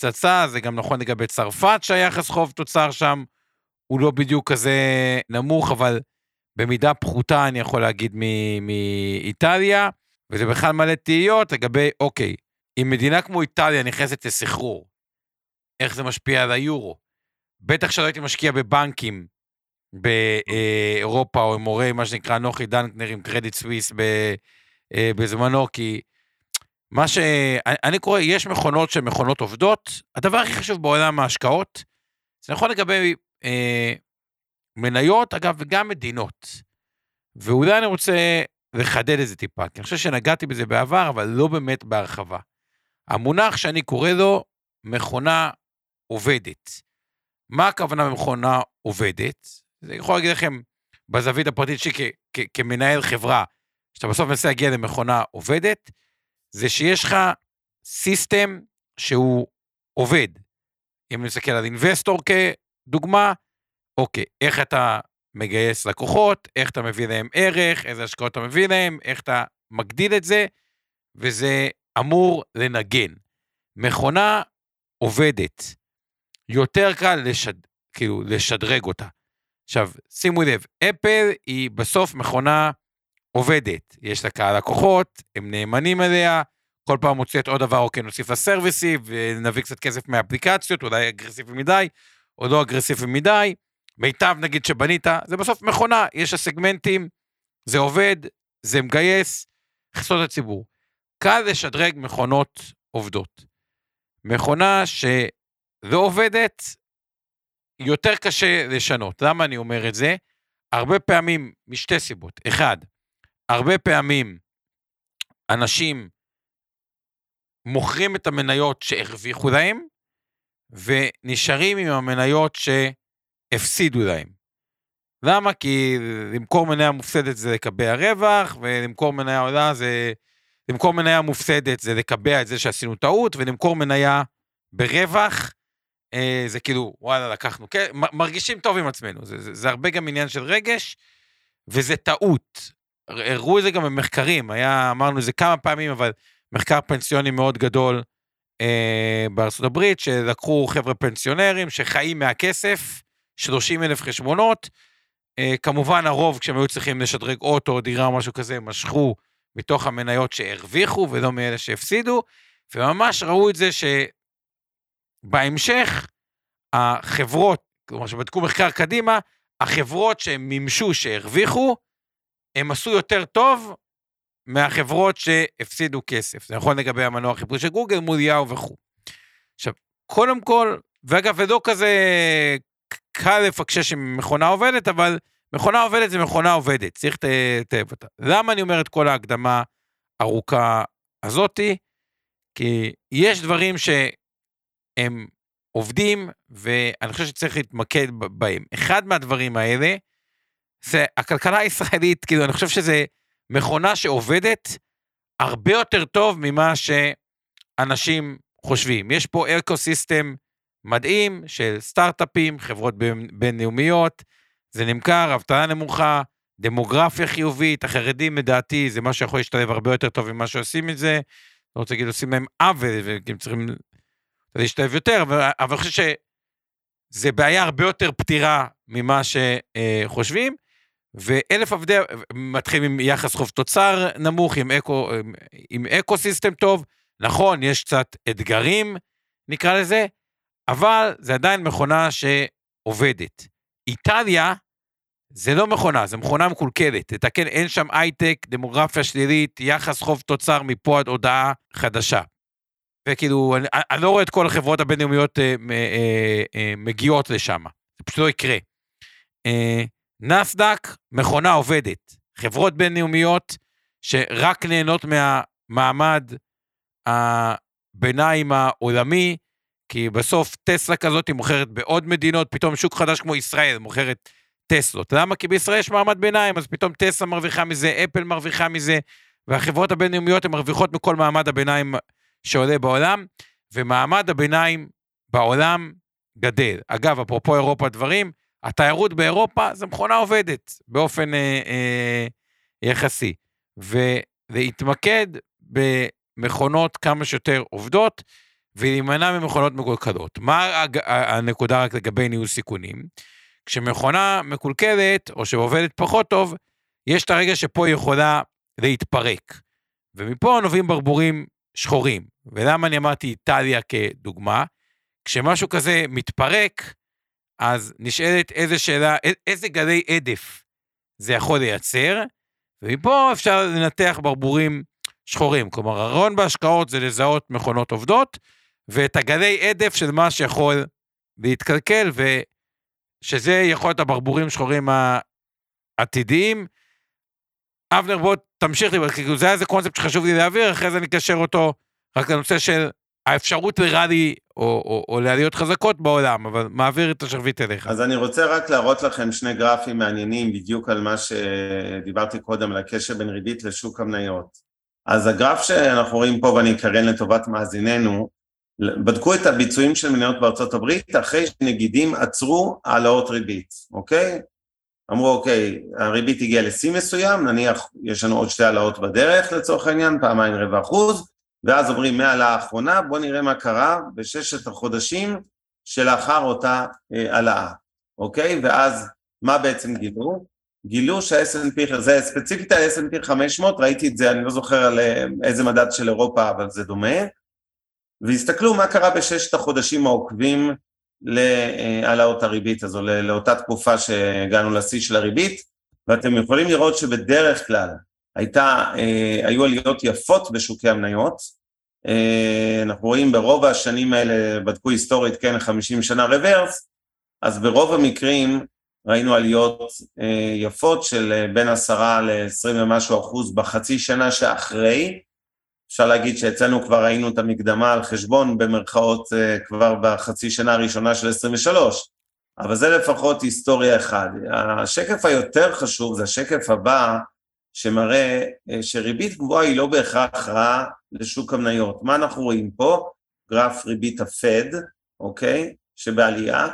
פצצה, זה גם נכון לגבי צרפת, שהיחס חוב תוצר שם הוא לא בדיוק כזה נמוך, אבל במידה פחותה, אני יכול להגיד, מאיטליה, וזה בכלל מלא תהיות לגבי, אוקיי, אם מדינה כמו איטליה נכנסת לסחרור, איך זה משפיע על היורו? בטח שלא הייתי משקיע בבנקים באירופה, או עם מורה, מה שנקרא נוחי דנקנר עם קרדיט סוויס אה, בזמנו, כי מה ש... אני קורא, יש מכונות שהן מכונות עובדות. הדבר הכי חשוב בעולם ההשקעות, זה נכון לגבי אה, מניות, אגב, וגם מדינות. ואולי אני רוצה לחדד את זה טיפה, כי אני חושב שנגעתי בזה בעבר, אבל לא באמת בהרחבה. המונח שאני קורא לו מכונה עובדת. מה הכוונה במכונה עובדת? זה יכול להגיד לכם בזווית הפרטית שלי כמנהל חברה, שאתה בסוף מנסה להגיע למכונה עובדת, זה שיש לך סיסטם שהוא עובד. אם נסתכל על אינבסטור כדוגמה, אוקיי, איך אתה מגייס לקוחות, איך אתה מביא להם ערך, איזה השקעות אתה מביא להם, איך אתה מגדיל את זה, וזה אמור לנגן. מכונה עובדת, יותר קל לשד, כאילו, לשדרג אותה. עכשיו, שימו לב, אפל היא בסוף מכונה עובדת. יש לה קהל לקוחות, הם נאמנים אליה, כל פעם מוצאת עוד דבר, אוקיי, נוסיף לה סרוויסי, ונביא קצת כסף מהאפליקציות, אולי אגרסיבי מדי, או לא אגרסיבי מדי. מיטב נגיד שבנית, זה בסוף מכונה, יש לה סגמנטים, זה עובד, זה מגייס, חסות הציבור. קל לשדרג מכונות עובדות. מכונה שלא עובדת, יותר קשה לשנות. למה אני אומר את זה? הרבה פעמים, משתי סיבות. אחד, הרבה פעמים אנשים מוכרים את המניות שהרוויחו להם, ונשארים עם המניות שהפסידו להם. למה? כי למכור מניה מופסדת זה לקבע רווח, ולמכור מניה עולה זה... למכור מניה מופסדת זה לקבע את זה שעשינו טעות, ולמכור מניה ברווח, אה, זה כאילו, וואלה, לקחנו, כן, מרגישים טוב עם עצמנו. זה, זה, זה הרבה גם עניין של רגש, וזה טעות. הראו את זה גם במחקרים, היה, אמרנו את זה כמה פעמים, אבל מחקר פנסיוני מאוד גדול אה, בארצות הברית, שלקחו חבר'ה פנסיונרים שחיים מהכסף, 30 אלף חשבונות, אה, כמובן הרוב כשהם היו צריכים לשדרג אוטו או דירה או משהו כזה, משכו מתוך המניות שהרוויחו ולא מאלה שהפסידו, וממש ראו את זה שבהמשך החברות, כלומר שבדקו מחקר קדימה, החברות שהם מימשו שהרוויחו, הם עשו יותר טוב מהחברות שהפסידו כסף. זה נכון לגבי המנוע חיפוש של גוגל מול יאו וכו'. עכשיו, קודם כל, ואגב, זה לא כזה קל לפקשש אם מכונה עובדת, אבל מכונה עובדת זה מכונה עובדת, צריך לטייב אותה. למה אני אומר את כל ההקדמה הארוכה הזאתי? כי יש דברים שהם עובדים, ואני חושב שצריך להתמקד בהם. אחד מהדברים האלה, זה הכלכלה הישראלית, כאילו, אני חושב שזה מכונה שעובדת הרבה יותר טוב ממה שאנשים חושבים. יש פה אקו-סיסטם מדהים של סטארט-אפים, חברות בינלאומיות, זה נמכר, אבטלה נמוכה, דמוגרפיה חיובית, החרדים לדעתי זה מה שיכול להשתלב הרבה יותר טוב ממה שעושים את זה. לא רוצה להגיד עושים להם עוול, והם צריכים להשתלב יותר, אבל אני חושב שזה בעיה הרבה יותר פתירה ממה שחושבים. ואלף עבדי, מתחילים עם יחס חוב תוצר נמוך, עם אקו, עם אקו סיסטם טוב. נכון, יש קצת אתגרים, נקרא לזה, אבל זה עדיין מכונה שעובדת. איטליה זה לא מכונה, זה מכונה מקולקלת. לתקן, אין שם הייטק, דמוגרפיה שלילית, יחס חוב תוצר מפה עד הודעה חדשה. וכאילו, אני, אני לא רואה את כל החברות הבינלאומיות אה, אה, אה, מגיעות לשם. זה פשוט לא יקרה. אה, נסדק, מכונה עובדת. חברות בינלאומיות שרק נהנות מהמעמד הביניים העולמי, כי בסוף טסלה כזאת היא מוכרת בעוד מדינות, פתאום שוק חדש כמו ישראל מוכרת טסלות. למה? כי בישראל יש מעמד ביניים, אז פתאום טסלה מרוויחה מזה, אפל מרוויחה מזה, והחברות הבינלאומיות הן מרוויחות מכל מעמד הביניים שעולה בעולם, ומעמד הביניים בעולם גדל. אגב, אפרופו אירופה דברים, התיירות באירופה זה מכונה עובדת באופן אה, אה, יחסי. ולהתמקד במכונות כמה שיותר עובדות, ולהימנע ממכונות מקולקלות. מה הנקודה רק לגבי ניהול סיכונים? כשמכונה מקולקלת, או שעובדת פחות טוב, יש את הרגע שפה היא יכולה להתפרק. ומפה נובעים ברבורים שחורים. ולמה אני אמרתי איטליה כדוגמה? כשמשהו כזה מתפרק, אז נשאלת איזה שאלה, איזה גלי עדף זה יכול לייצר, ומפה אפשר לנתח ברבורים שחורים. כלומר, הרעיון בהשקעות זה לזהות מכונות עובדות, ואת הגלי עדף של מה שיכול להתקלקל, ושזה יכול להיות הברבורים שחורים העתידיים. אבנר, בוא תמשיך לי, כאילו זה היה איזה קונספט שחשוב לי להעביר, אחרי זה אני אקשר אותו רק לנושא של האפשרות לראלי או, או, או לעליות חזקות בעולם, אבל מעביר את השרביט אליך. אז אני רוצה רק להראות לכם שני גרפים מעניינים בדיוק על מה שדיברתי קודם, על הקשר בין ריבית לשוק המניות. אז הגרף שאנחנו רואים פה, ואני אקרן לטובת מאזיננו, בדקו את הביצועים של מניות בארצות הברית אחרי שנגידים עצרו העלאות ריבית, אוקיי? אמרו, אוקיי, הריבית הגיעה לשיא מסוים, נניח יש לנו עוד שתי העלאות בדרך לצורך העניין, פעמיים רבע אחוז, ואז אומרים מהעלאה האחרונה, בואו נראה מה קרה בששת החודשים שלאחר אותה אה, העלאה, אוקיי? ואז מה בעצם גילו? גילו שה-S&P, זה ספציפית ה-S&P 500, ראיתי את זה, אני לא זוכר על אה, איזה מדד של אירופה, אבל זה דומה, והסתכלו מה קרה בששת החודשים העוקבים להעלאות הריבית הזו, לאותה תקופה שהגענו לשיא של הריבית, ואתם יכולים לראות שבדרך כלל הייתה, אה, היו עליות יפות בשוקי המניות, אה, אנחנו רואים ברוב השנים האלה, בדקו היסטורית, כן, 50 שנה רוורס, אז ברוב המקרים ראינו עליות אה, יפות של בין עשרה ל-20 ומשהו אחוז בחצי שנה שאחרי, אפשר להגיד שאצלנו כבר ראינו את המקדמה על חשבון במרכאות כבר בחצי שנה הראשונה של 23, אבל זה לפחות היסטוריה אחת. השקף היותר חשוב זה השקף הבא, שמראה אה, שריבית גבוהה היא לא בהכרח רעה לשוק המניות. מה אנחנו רואים פה? גרף ריבית הפד, אוקיי? שבעלייה,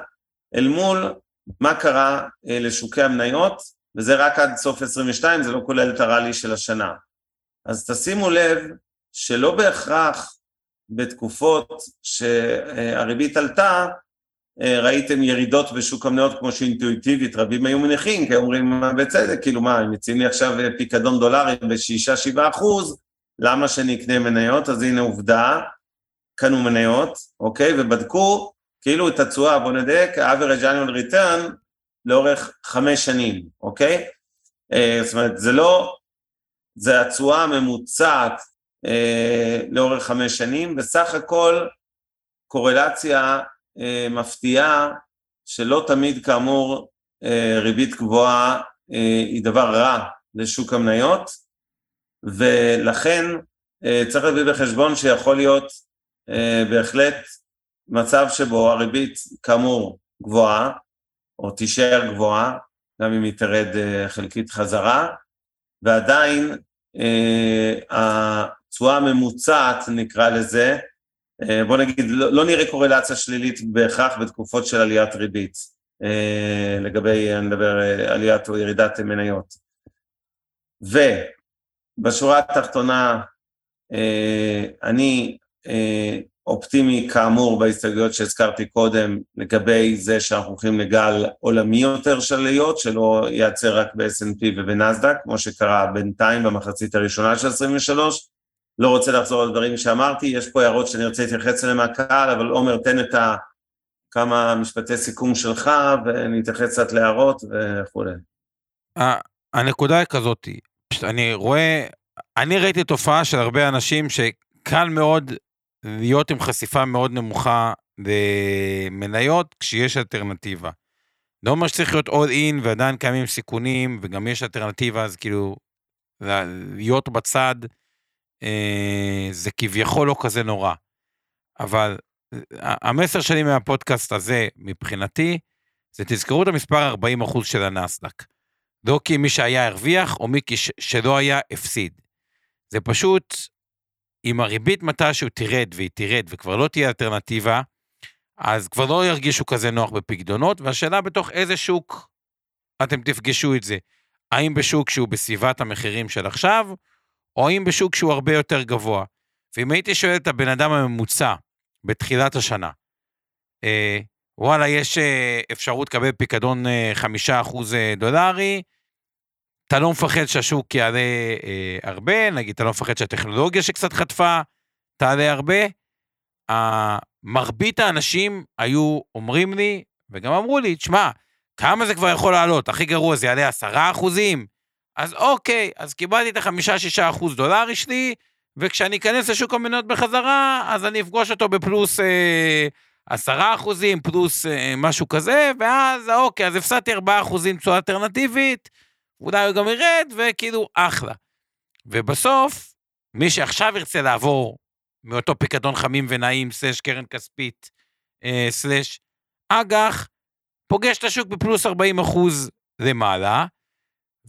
אל מול מה קרה אה, לשוקי המניות, וזה רק עד סוף 22, זה לא כולל את הראלי של השנה. אז תשימו לב שלא בהכרח בתקופות שהריבית עלתה, ראיתם ירידות בשוק המניות כמו שאינטואיטיבית רבים היו מניחים, כי אומרים בצדק, כאילו מה, הם מציעים לי עכשיו אה, פיקדון דולרי בשישה שבעה אחוז, למה שאני אקנה מניות? אז הנה עובדה, קנו מניות, אוקיי, ובדקו כאילו את התשואה, בואו נדייק, ה-average annual return לאורך חמש שנים, אוקיי? אה, זאת אומרת, זה לא, זה התשואה הממוצעת אה, לאורך חמש שנים, בסך הכל קורלציה אה, מפתיעה שלא תמיד כאמור אה, ריבית גבוהה אה, היא דבר רע לשוק המניות, ולכן צריך להביא בחשבון שיכול להיות בהחלט מצב שבו הריבית כאמור גבוהה, או תישאר גבוהה, גם אם היא תרד חלקית חזרה, ועדיין התשואה הממוצעת, נקרא לזה, אה, בוא נגיד, לא, לא נראה קורלציה שלילית בהכרח בתקופות של עליית ריבית, אה, לגבי, אני מדבר, אה, עליית או ירידת מניות. ובשורה התחתונה, אני אופטימי כאמור בהסתייגויות שהזכרתי קודם לגבי זה שאנחנו הולכים לגל עולמי יותר של עליות, שלא ייעצר רק ב-S&P ובנסדק, כמו שקרה בינתיים במחצית הראשונה של 23, לא רוצה לחזור על דברים שאמרתי, יש פה הערות שאני רוצה להתייחס אליהן מהקהל, אבל עומר, תן את ה... כמה משפטי סיכום שלך, ואני אתייחס קצת להערות וכולי. הנקודה היא כזאת, אני רואה, אני ראיתי תופעה של הרבה אנשים שקל מאוד להיות עם חשיפה מאוד נמוכה למניות כשיש אלטרנטיבה. לא אומר שצריך להיות all in ועדיין קיימים סיכונים וגם יש אלטרנטיבה אז כאילו להיות בצד אה, זה כביכול לא כזה נורא. אבל המסר שלי מהפודקאסט הזה, מבחינתי, זה תזכרו את המספר 40% של הנסדק. לא כי מי שהיה הרוויח, או מי שלא היה הפסיד. זה פשוט, אם הריבית מתישהו תרד והיא תרד וכבר לא תהיה אלטרנטיבה, אז כבר לא ירגישו כזה נוח בפקדונות, והשאלה בתוך איזה שוק אתם תפגשו את זה. האם בשוק שהוא בסביבת המחירים של עכשיו, או האם בשוק שהוא הרבה יותר גבוה. ואם הייתי שואל את הבן אדם הממוצע בתחילת השנה, אה, וואלה, יש אה, אפשרות לקבל פיקדון אה, חמישה אחוז אה, דולרי, אתה לא מפחד שהשוק יעלה אה, הרבה, נגיד, אתה לא מפחד שהטכנולוגיה שקצת חטפה תעלה הרבה. אה, מרבית האנשים היו אומרים לי, וגם אמרו לי, תשמע, כמה זה כבר יכול לעלות? הכי גרוע זה יעלה עשרה אחוזים? אז אוקיי, אז קיבלתי את החמישה-שישה אחוז דולרי שלי, וכשאני אכנס לשוק המניות בחזרה, אז אני אפגוש אותו בפלוס אה, עשרה אה, אחוזים, פלוס אה, משהו כזה, ואז אוקיי, אז הפסדתי ארבעה אחוזים תשואה אלטרנטיבית, אולי הוא גם ירד, וכאילו, אחלה. ובסוף, מי שעכשיו ירצה לעבור מאותו פיקדון חמים ונעים, סלש קרן כספית, אה, סלש אג"ח, פוגש את השוק בפלוס 40 אחוז למעלה,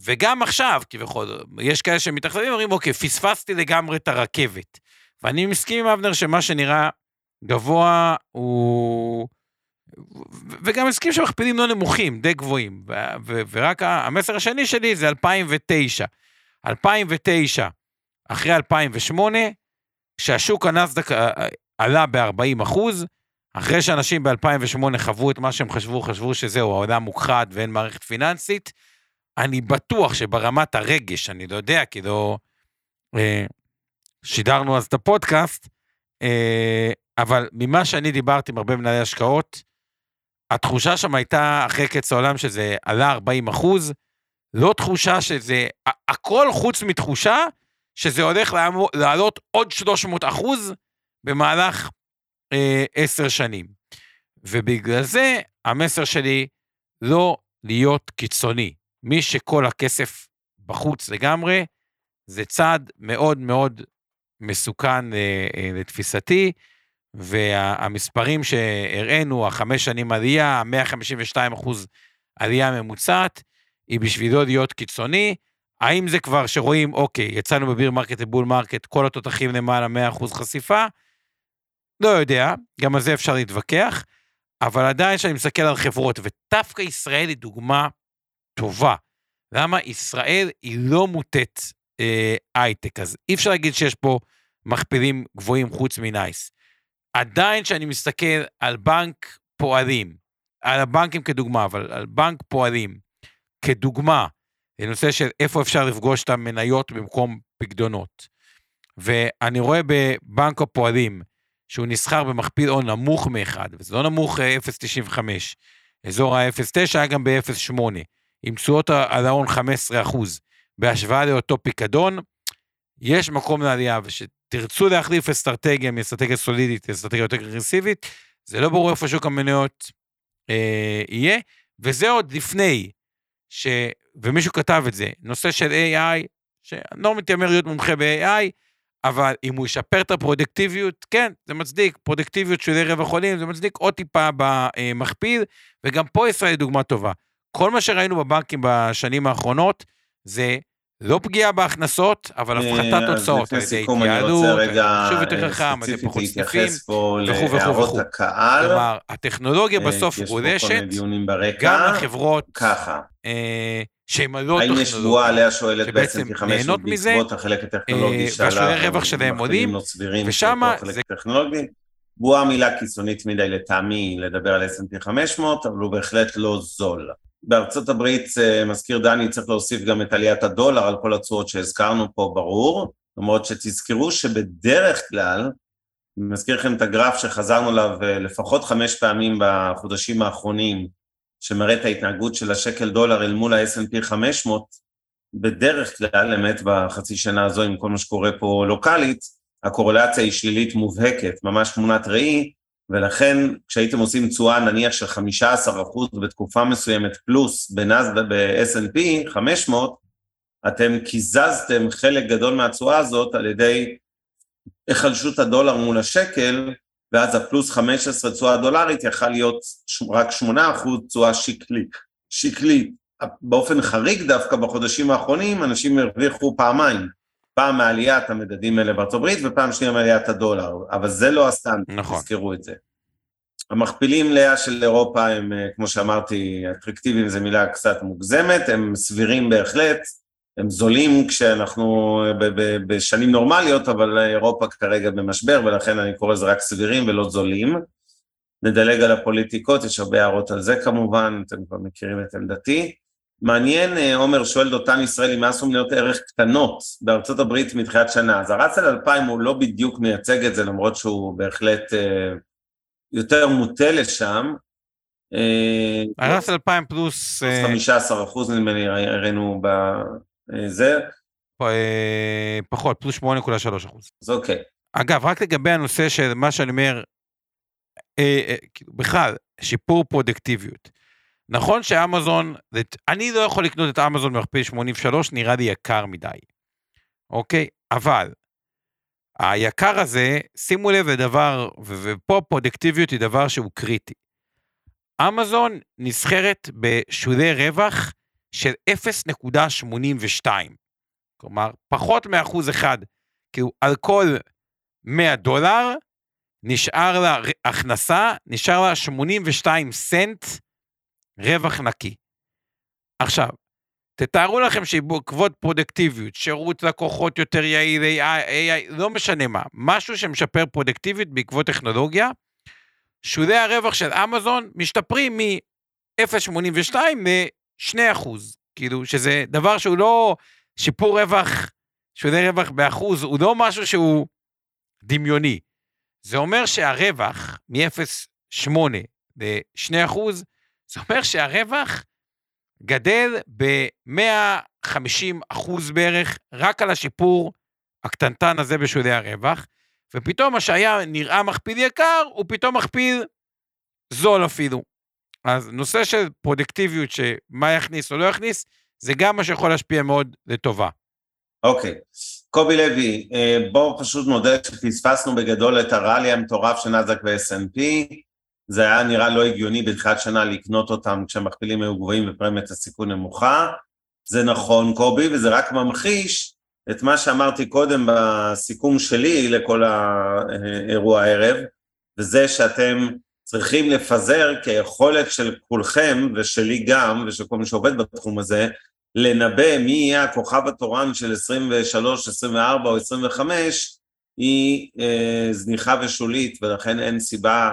וגם עכשיו, כביכול, יש כאלה שמתאכזבים, אומרים, אוקיי, פספסתי לגמרי את הרכבת. ואני מסכים עם אבנר שמה שנראה גבוה הוא... וגם מסכים שמכפילים לא נמוכים, די גבוהים. ורק המסר השני שלי זה 2009. 2009, אחרי 2008, כשהשוק הנסדק אה, אה, עלה ב-40 אחוז, אחרי שאנשים ב-2008 חוו את מה שהם חשבו, חשבו שזהו, העולם מוכחד ואין מערכת פיננסית, אני בטוח שברמת הרגש, אני לא יודע, כי לא... אה, שידרנו אז את הפודקאסט, אה, אבל ממה שאני דיברתי עם הרבה מנהלי השקעות, התחושה שם הייתה, אחרי קץ העולם, שזה עלה 40 אחוז, לא תחושה שזה, הכל חוץ מתחושה שזה הולך לעלות עוד 300 אחוז במהלך אה, עשר אה, שנים. ובגלל זה המסר שלי לא להיות קיצוני. מי שכל הכסף בחוץ לגמרי, זה צעד מאוד מאוד מסוכן אה, אה, לתפיסתי, והמספרים שהראינו, החמש שנים עלייה, 152 אחוז עלייה ממוצעת, היא בשבילו להיות קיצוני. האם זה כבר שרואים, אוקיי, יצאנו ב bear market ל bull market, כל התותחים למעלה 100 אחוז חשיפה? לא יודע, גם על זה אפשר להתווכח, אבל עדיין כשאני מסתכל על חברות, ודווקא ישראל היא דוגמה טובה. למה ישראל היא לא מוטט אה, הייטק, אז אי אפשר להגיד שיש פה מכפילים גבוהים חוץ מנייס. עדיין כשאני מסתכל על בנק פועלים, על הבנקים כדוגמה, אבל על בנק פועלים כדוגמה, לנושא של איפה אפשר לפגוש את המניות במקום פקדונות. ואני רואה בבנק הפועלים, שהוא נסחר במכפיל הון נמוך מאחד, וזה לא נמוך 0.95, אה, אזור ה-0.9 היה גם ב-0.8, עם תשואות על ההון 15 אחוז, בהשוואה לאותו פיקדון, יש מקום לעלייה, ושתרצו להחליף אסטרטגיה מאסטרטגיה סולידית לאסטרטגיה יותר אגרסיבית, זה לא ברור איפה שוק המניות אה, יהיה, וזה עוד לפני, ש... ומישהו כתב את זה, נושא של AI, שאני לא מתיימר להיות מומחה ב-AI, אבל אם הוא ישפר את הפרודקטיביות, כן, זה מצדיק, פרודקטיביות של ערב החולים, זה מצדיק עוד טיפה במכפיל, וגם פה ישראל היא דוגמה טובה. כל מה שראינו בבנקים בשנים האחרונות, זה לא פגיעה בהכנסות, אבל אה, הפחתת הוצאות על ידי התייעלות, שוב יותר חכם, על ידי פחות סניפים, וכו' וכו' וכו'. כלומר, הטכנולוגיה אה, בסוף גולשת, גם לחברות שהן לא טכנולוגיות, האם יש שבועה עליה שואלת בעצם כ-500 בעקבות החלק הטכנולוגי אה, שעלה, והשווי הרווח שלהם עולים, ושם זה... בועה מילה קיצונית מדי לטעמי לדבר על S&P 500, אבל הוא בהחלט לא זול. בארצות הברית, אה, מזכיר דני, צריך להוסיף גם את עליית הדולר על כל התשואות שהזכרנו פה, ברור, למרות שתזכרו שבדרך כלל, אני מזכיר לכם את הגרף שחזרנו אליו אה, לפחות חמש פעמים בחודשים האחרונים, שמראה את ההתנהגות של השקל דולר אל מול ה-S&P 500, בדרך כלל, אמת בחצי שנה הזו עם כל מה שקורה פה לוקאלית, הקורלציה היא שלילית מובהקת, ממש תמונת ראי, ולכן כשהייתם עושים תשואה נניח של 15% בתקופה מסוימת פלוס ב-S&P 500, אתם קיזזתם חלק גדול מהתשואה הזאת על ידי היחלשות הדולר מול השקל, ואז הפלוס 15 תשואה דולרית יכל להיות רק 8 אחוז תשואה שקלית. שקלית. באופן חריג דווקא בחודשים האחרונים אנשים הרוויחו פעמיים, פעם מעליית המדדים האלה בארצות הברית ופעם שנייה מעליית הדולר, אבל זה לא הסטנדרט, נכון. תזכרו את זה. המכפילים לאה של אירופה הם, אה, כמו שאמרתי, אטרקטיביים זו מילה קצת מוגזמת, הם סבירים בהחלט, הם זולים כשאנחנו בשנים נורמליות, אבל אירופה כרגע במשבר, ולכן אני קורא לזה רק סבירים ולא זולים. נדלג על הפוליטיקות, יש הרבה הערות על זה כמובן, אתם כבר מכירים את עמדתי. מעניין, אה, עומר שואל דותן ישראלי, מה עשו מניות ערך קטנות בארצות הברית מתחילת שנה? אז הרץ על 2000 הוא לא בדיוק מייצג את זה, למרות שהוא בהחלט אה, יותר מוטה לשם. אה, הרץ על 2000 פלוס... 15 אחוז נדמה לי, הראינו בזה. פחות, פלוס 8.3 אחוז. אז אוקיי. אגב, רק לגבי הנושא של מה שאני אומר, כאילו, בכלל, שיפור פרודקטיביות. נכון שאמזון, אני לא יכול לקנות את אמזון במכפיל 83, נראה לי יקר מדי, אוקיי? אבל היקר הזה, שימו לב לדבר, ופה פרודקטיביות היא דבר שהוא קריטי. אמזון נסחרת בשולי רווח של 0.82, כלומר, פחות מאחוז אחד, כאילו על כל 100 דולר, נשאר לה הכנסה, נשאר לה 82 סנט רווח נקי. עכשיו, תתארו לכם שבעקבות פרודקטיביות, שירות לקוחות יותר יעיל, AI, AI, לא משנה מה, משהו שמשפר פרודקטיביות בעקבות טכנולוגיה, שולי הרווח של אמזון משתפרים מ-0.82 ל-2 כאילו, שזה דבר שהוא לא שיפור רווח, שולי רווח באחוז, הוא לא משהו שהוא דמיוני. זה אומר שהרווח מ-0.8 ל-2 זה אומר שהרווח גדל ב-150 אחוז בערך, רק על השיפור הקטנטן הזה בשולי הרווח, ופתאום מה שהיה נראה מכפיל יקר, הוא פתאום מכפיל זול אפילו. אז נושא של פרודקטיביות, שמה יכניס או לא יכניס, זה גם מה שיכול להשפיע מאוד לטובה. אוקיי. Okay. קובי לוי, אה, בואו פשוט נודה שפספסנו בגדול את הראלי המטורף של נאזק ו-SNP. זה היה נראה לא הגיוני בתחילת שנה לקנות אותם כשהמכפילים היו גבוהים ופרמיית הסיכון נמוכה. זה נכון, קובי, וזה רק ממחיש את מה שאמרתי קודם בסיכום שלי לכל האירוע הערב, וזה שאתם צריכים לפזר כיכולת של כולכם, ושלי גם, ושל כל מי שעובד בתחום הזה, לנבא מי יהיה הכוכב התורן של 23, 24 או 25, היא אה, זניחה ושולית, ולכן אין סיבה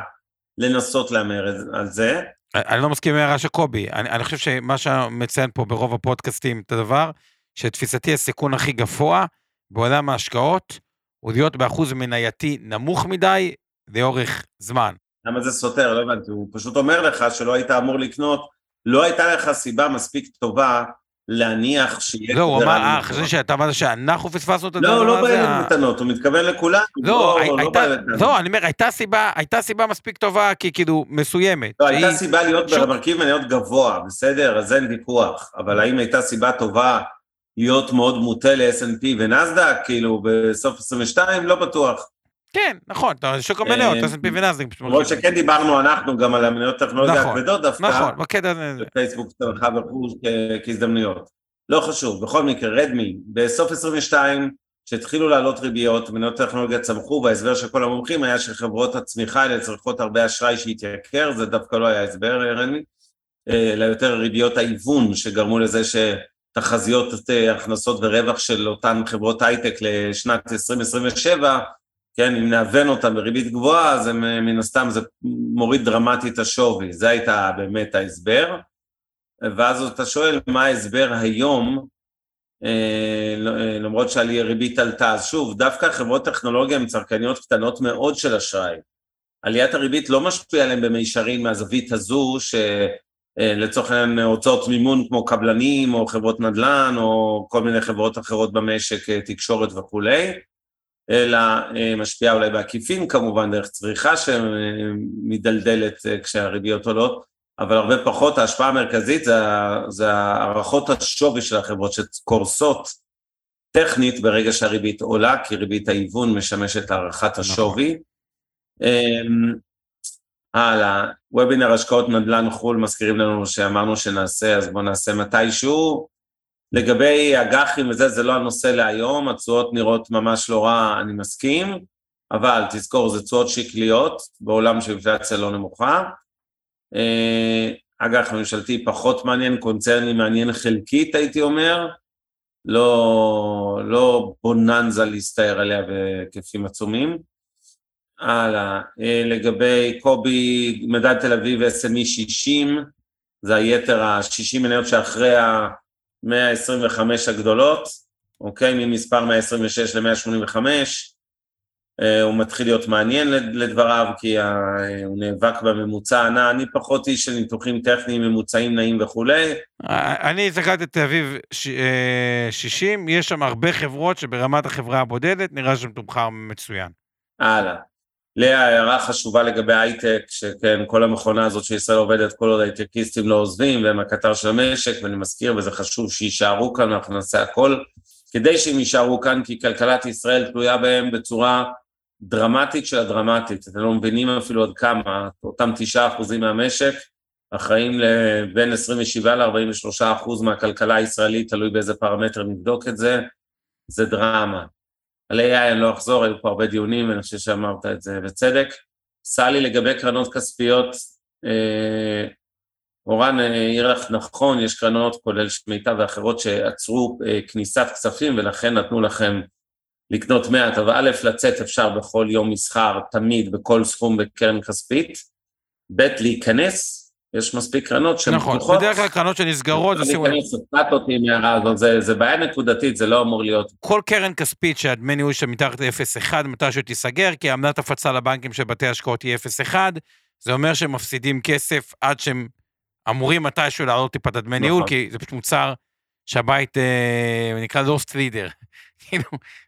לנסות להמר על זה. אני לא מסכים עם ההערה של קובי, אני, אני חושב שמה שמציין פה ברוב הפודקאסטים את הדבר, שתפיסתי הסיכון הכי גבוה בעולם ההשקעות, הוא להיות באחוז מנייתי נמוך מדי לאורך זמן. למה זה סותר? לא הבנתי, הוא פשוט אומר לך שלא היית אמור לקנות, לא הייתה לך סיבה מספיק טובה להניח שיהיה... לא, הוא אמר, אה, חשבתי שאתה אמרת שאנחנו פספסנו את הדבר הזה. לא, לא בעיה מתנות, הוא מתכוון לכולנו. לא, לא, לא, לא, אני אומר, הייתה סיבה, הייתה סיבה מספיק טובה, כי כאילו, מסוימת. לא, הייתה סיבה להיות במרכיב מניות גבוה, בסדר? אז אין ויכוח. אבל האם הייתה סיבה טובה להיות מאוד מוטה ל-S&P ונסדק, כאילו, בסוף 22? לא בטוח. כן, נכון, אתה שוק המניות, אה, S&P ונסדק. למרות שכן דיברנו אנחנו גם על המניות טכנולוגיה נכון, הכבדות דווקא. נכון, בקטע הזה. פייסבוק צמחה וכו' כהזדמנויות. לא חשוב, בכל מקרה, רדמי, בסוף 22, כשהתחילו לעלות ריביות, מניות טכנולוגיה צמחו, וההסבר של כל המומחים היה שחברות הצמיחה האלה צריכות הרבה אשראי שהתייקר, זה דווקא לא היה הסבר, רדמי, אלא יותר ריביות ההיוון שגרמו לזה שתחזיות אה, הכנסות ורווח של אותן חברות הייטק לשנת 2027 כן, אם נאבן אותם בריבית גבוהה, אז הם, אה, מן הסתם זה מוריד דרמטית את השווי, זה הייתה באמת ההסבר. ואז אתה שואל מה ההסבר היום, אה, אה, למרות שהריבית עלתה. אז שוב, דווקא חברות טכנולוגיה הן צרכניות קטנות מאוד של אשראי. עליית הריבית לא משפיעה עליהן במישרין מהזווית הזו, שלצורך העניין הוצאות מימון כמו קבלנים או חברות נדל"ן או כל מיני חברות אחרות במשק, תקשורת וכולי. אלא אה, משפיעה אולי בעקיפין כמובן, דרך צריכה שמדלדלת אה, כשהריביות עולות, אבל הרבה פחות, ההשפעה המרכזית זה, זה הערכות השווי של החברות שקורסות טכנית ברגע שהריבית עולה, כי ריבית ההיוון משמשת להערכת נכון. השווי. אמ, הלאה, וובינר השקעות נדל"ן חו"ל, מזכירים לנו שאמרנו שנעשה, אז בואו נעשה מתישהו. לגבי אג"חים וזה, זה לא הנושא להיום, התשואות נראות ממש לא רע, אני מסכים, אבל תזכור, זה תשואות שקליות, בעולם של אינפלציה לא נמוכה. אה, אג"ח ממשלתי פחות מעניין, קונצרני מעניין חלקית, הייתי אומר. לא, לא בוננזה להסתער עליה בהיקפים עצומים. הלאה, אה, לגבי קובי, מדד תל אביב SME 60, זה היתר ה-60 מניות שאחרי ה-125 הגדולות, אוקיי? ממספר 126 ל-185, אה, הוא מתחיל להיות מעניין לדבריו, כי הוא נאבק בממוצע הנע, אני פחות איש של ניתוחים טכניים, ממוצעים נעים וכולי. אני הסתכלתי את תל אביב 60, אה, יש שם הרבה חברות שברמת החברה הבודדת נראה שם תומחר מצוין. הלאה. לאה, הערה חשובה לגבי הייטק, שכן, כל המכונה הזאת שישראל עובדת, כל עוד הייטקיסטים לא עוזבים, והם הקטר של המשק, ואני מזכיר, וזה חשוב שיישארו כאן, אנחנו נעשה הכל כדי שהם יישארו כאן, כי כלכלת ישראל תלויה בהם בצורה דרמטית של הדרמטית. אתם לא מבינים אפילו עד כמה, אותם תשעה אחוזים מהמשק, אחראים לבין 27 ל-43 אחוז מהכלכלה הישראלית, תלוי באיזה פרמטר נבדוק את זה, זה דרמה. על AI אני לא אחזור, היו פה הרבה דיונים, ואני חושב שאמרת את זה בצדק. סלי, לגבי קרנות כספיות, אה, אורן העיר לך נכון, יש קרנות, כולל שמיטה ואחרות, שעצרו אה, כניסת כספים, ולכן נתנו לכם לקנות מעט, אבל א', לצאת אפשר בכל יום מסחר, תמיד, בכל סכום בקרן כספית, ב', להיכנס, יש מספיק קרנות שהן נכון, פתוחות. נכון, בדרך כלל קרנות שנסגרות, שימו לב. אני אותי מהערה הזאת, זה, זה בעיה נקודתית, זה לא אמור להיות. כל קרן כספית שהדמי ניהול שלה מתחת ל-0.1, מתישהו תיסגר, כי עמדת הפצה לבנקים של בתי השקעות היא 0.1, זה אומר שהם מפסידים כסף עד שהם אמורים מתישהו להעלות טיפה את הדמי ניהול, נכון. כי זה פשוט מוצר שהבית אה, נקרא לוסט לידר. כאילו,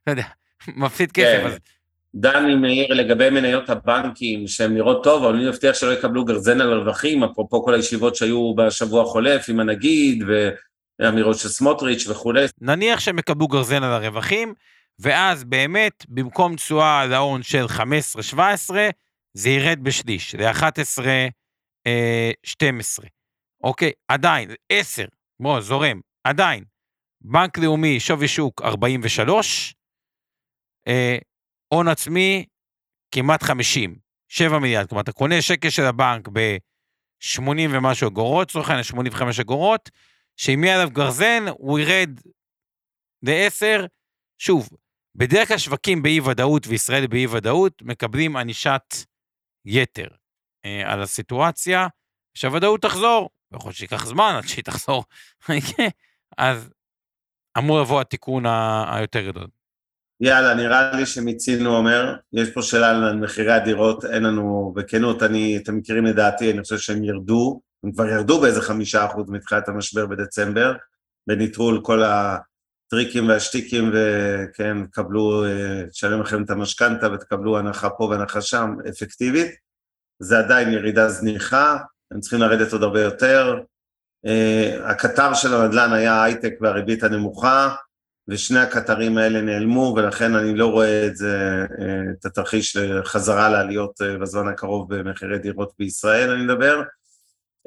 לא יודע, מפסיד כסף, כן. אז... דני מאיר לגבי מניות הבנקים שהן נראות טוב, אבל אני מבטיח שלא יקבלו גרזן על רווחים, אפרופו כל הישיבות שהיו בשבוע החולף עם הנגיד ואמירות של סמוטריץ' וכולי. נניח שהם יקבלו גרזן על הרווחים, ואז באמת, במקום תשואה על ההון של 15-17, זה ירד בשליש, ל-11-12. אוקיי, עדיין, 10, בוא, זורם, עדיין. בנק לאומי, שווי שוק 43, הון עצמי כמעט 50, 7 מיליארד, כלומר אתה קונה שקל של הבנק ב-80 ומשהו אגורות, לצורך העניין 85 אגורות, שאם יהיה עליו גרזן הוא ירד ל-10, שוב, בדרך כלל שווקים באי ודאות וישראל באי ודאות מקבלים ענישת יתר אה, על הסיטואציה, שהוודאות תחזור, יכול להיות שייקח זמן עד שהיא תחזור, אז אמור לבוא התיקון היותר גדול. יאללה, נראה לי שמיצינו אומר, יש פה שאלה על מחירי הדירות, אין לנו, בכנות, אני, אתם מכירים לדעתי, אני חושב שהם ירדו, הם כבר ירדו באיזה חמישה אחוז מתחילת המשבר בדצמבר, בניטרול כל הטריקים והשטיקים, וכן, קבלו, תשלם לכם את המשכנתה ותקבלו הנחה פה והנחה שם, אפקטיבית. זה עדיין ירידה זניחה, הם צריכים לרדת עוד הרבה יותר. Uh, הקטר של הנדל"ן היה הייטק והריבית הנמוכה, ושני הקטרים האלה נעלמו, ולכן אני לא רואה את זה, uh, את התרחיש לחזרה לעליות uh, בזמן הקרוב במחירי דירות בישראל, אני מדבר.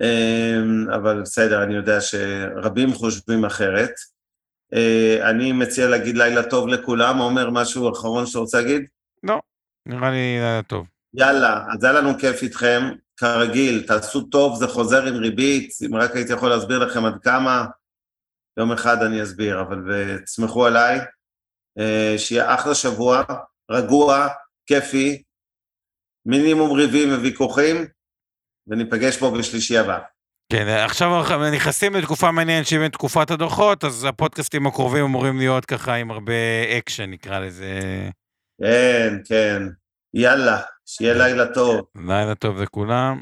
Uh, אבל בסדר, אני יודע שרבים חושבים אחרת. אני מציע להגיד לילה טוב לכולם, עומר, משהו אחרון שאתה רוצה להגיד? לא, נראה לי לילה טוב. יאללה, אז היה לנו כיף איתכם. כרגיל, תעשו טוב, זה חוזר עם ריבית, אם רק הייתי יכול להסביר לכם עד כמה, יום אחד אני אסביר, אבל תסמכו עליי, אה, שיהיה אחלה שבוע, רגוע, כיפי, מינימום ריבים וויכוחים, וניפגש פה בשלישי הבא. כן, עכשיו אנחנו נכנסים לתקופה מעניינת שהיא תקופת הדוחות, אז הפודקאסטים הקרובים אמורים להיות ככה עם הרבה אקשן, נקרא לזה. כן, כן. יאללה, שיהיה לילה טוב. לילה טוב לכולם.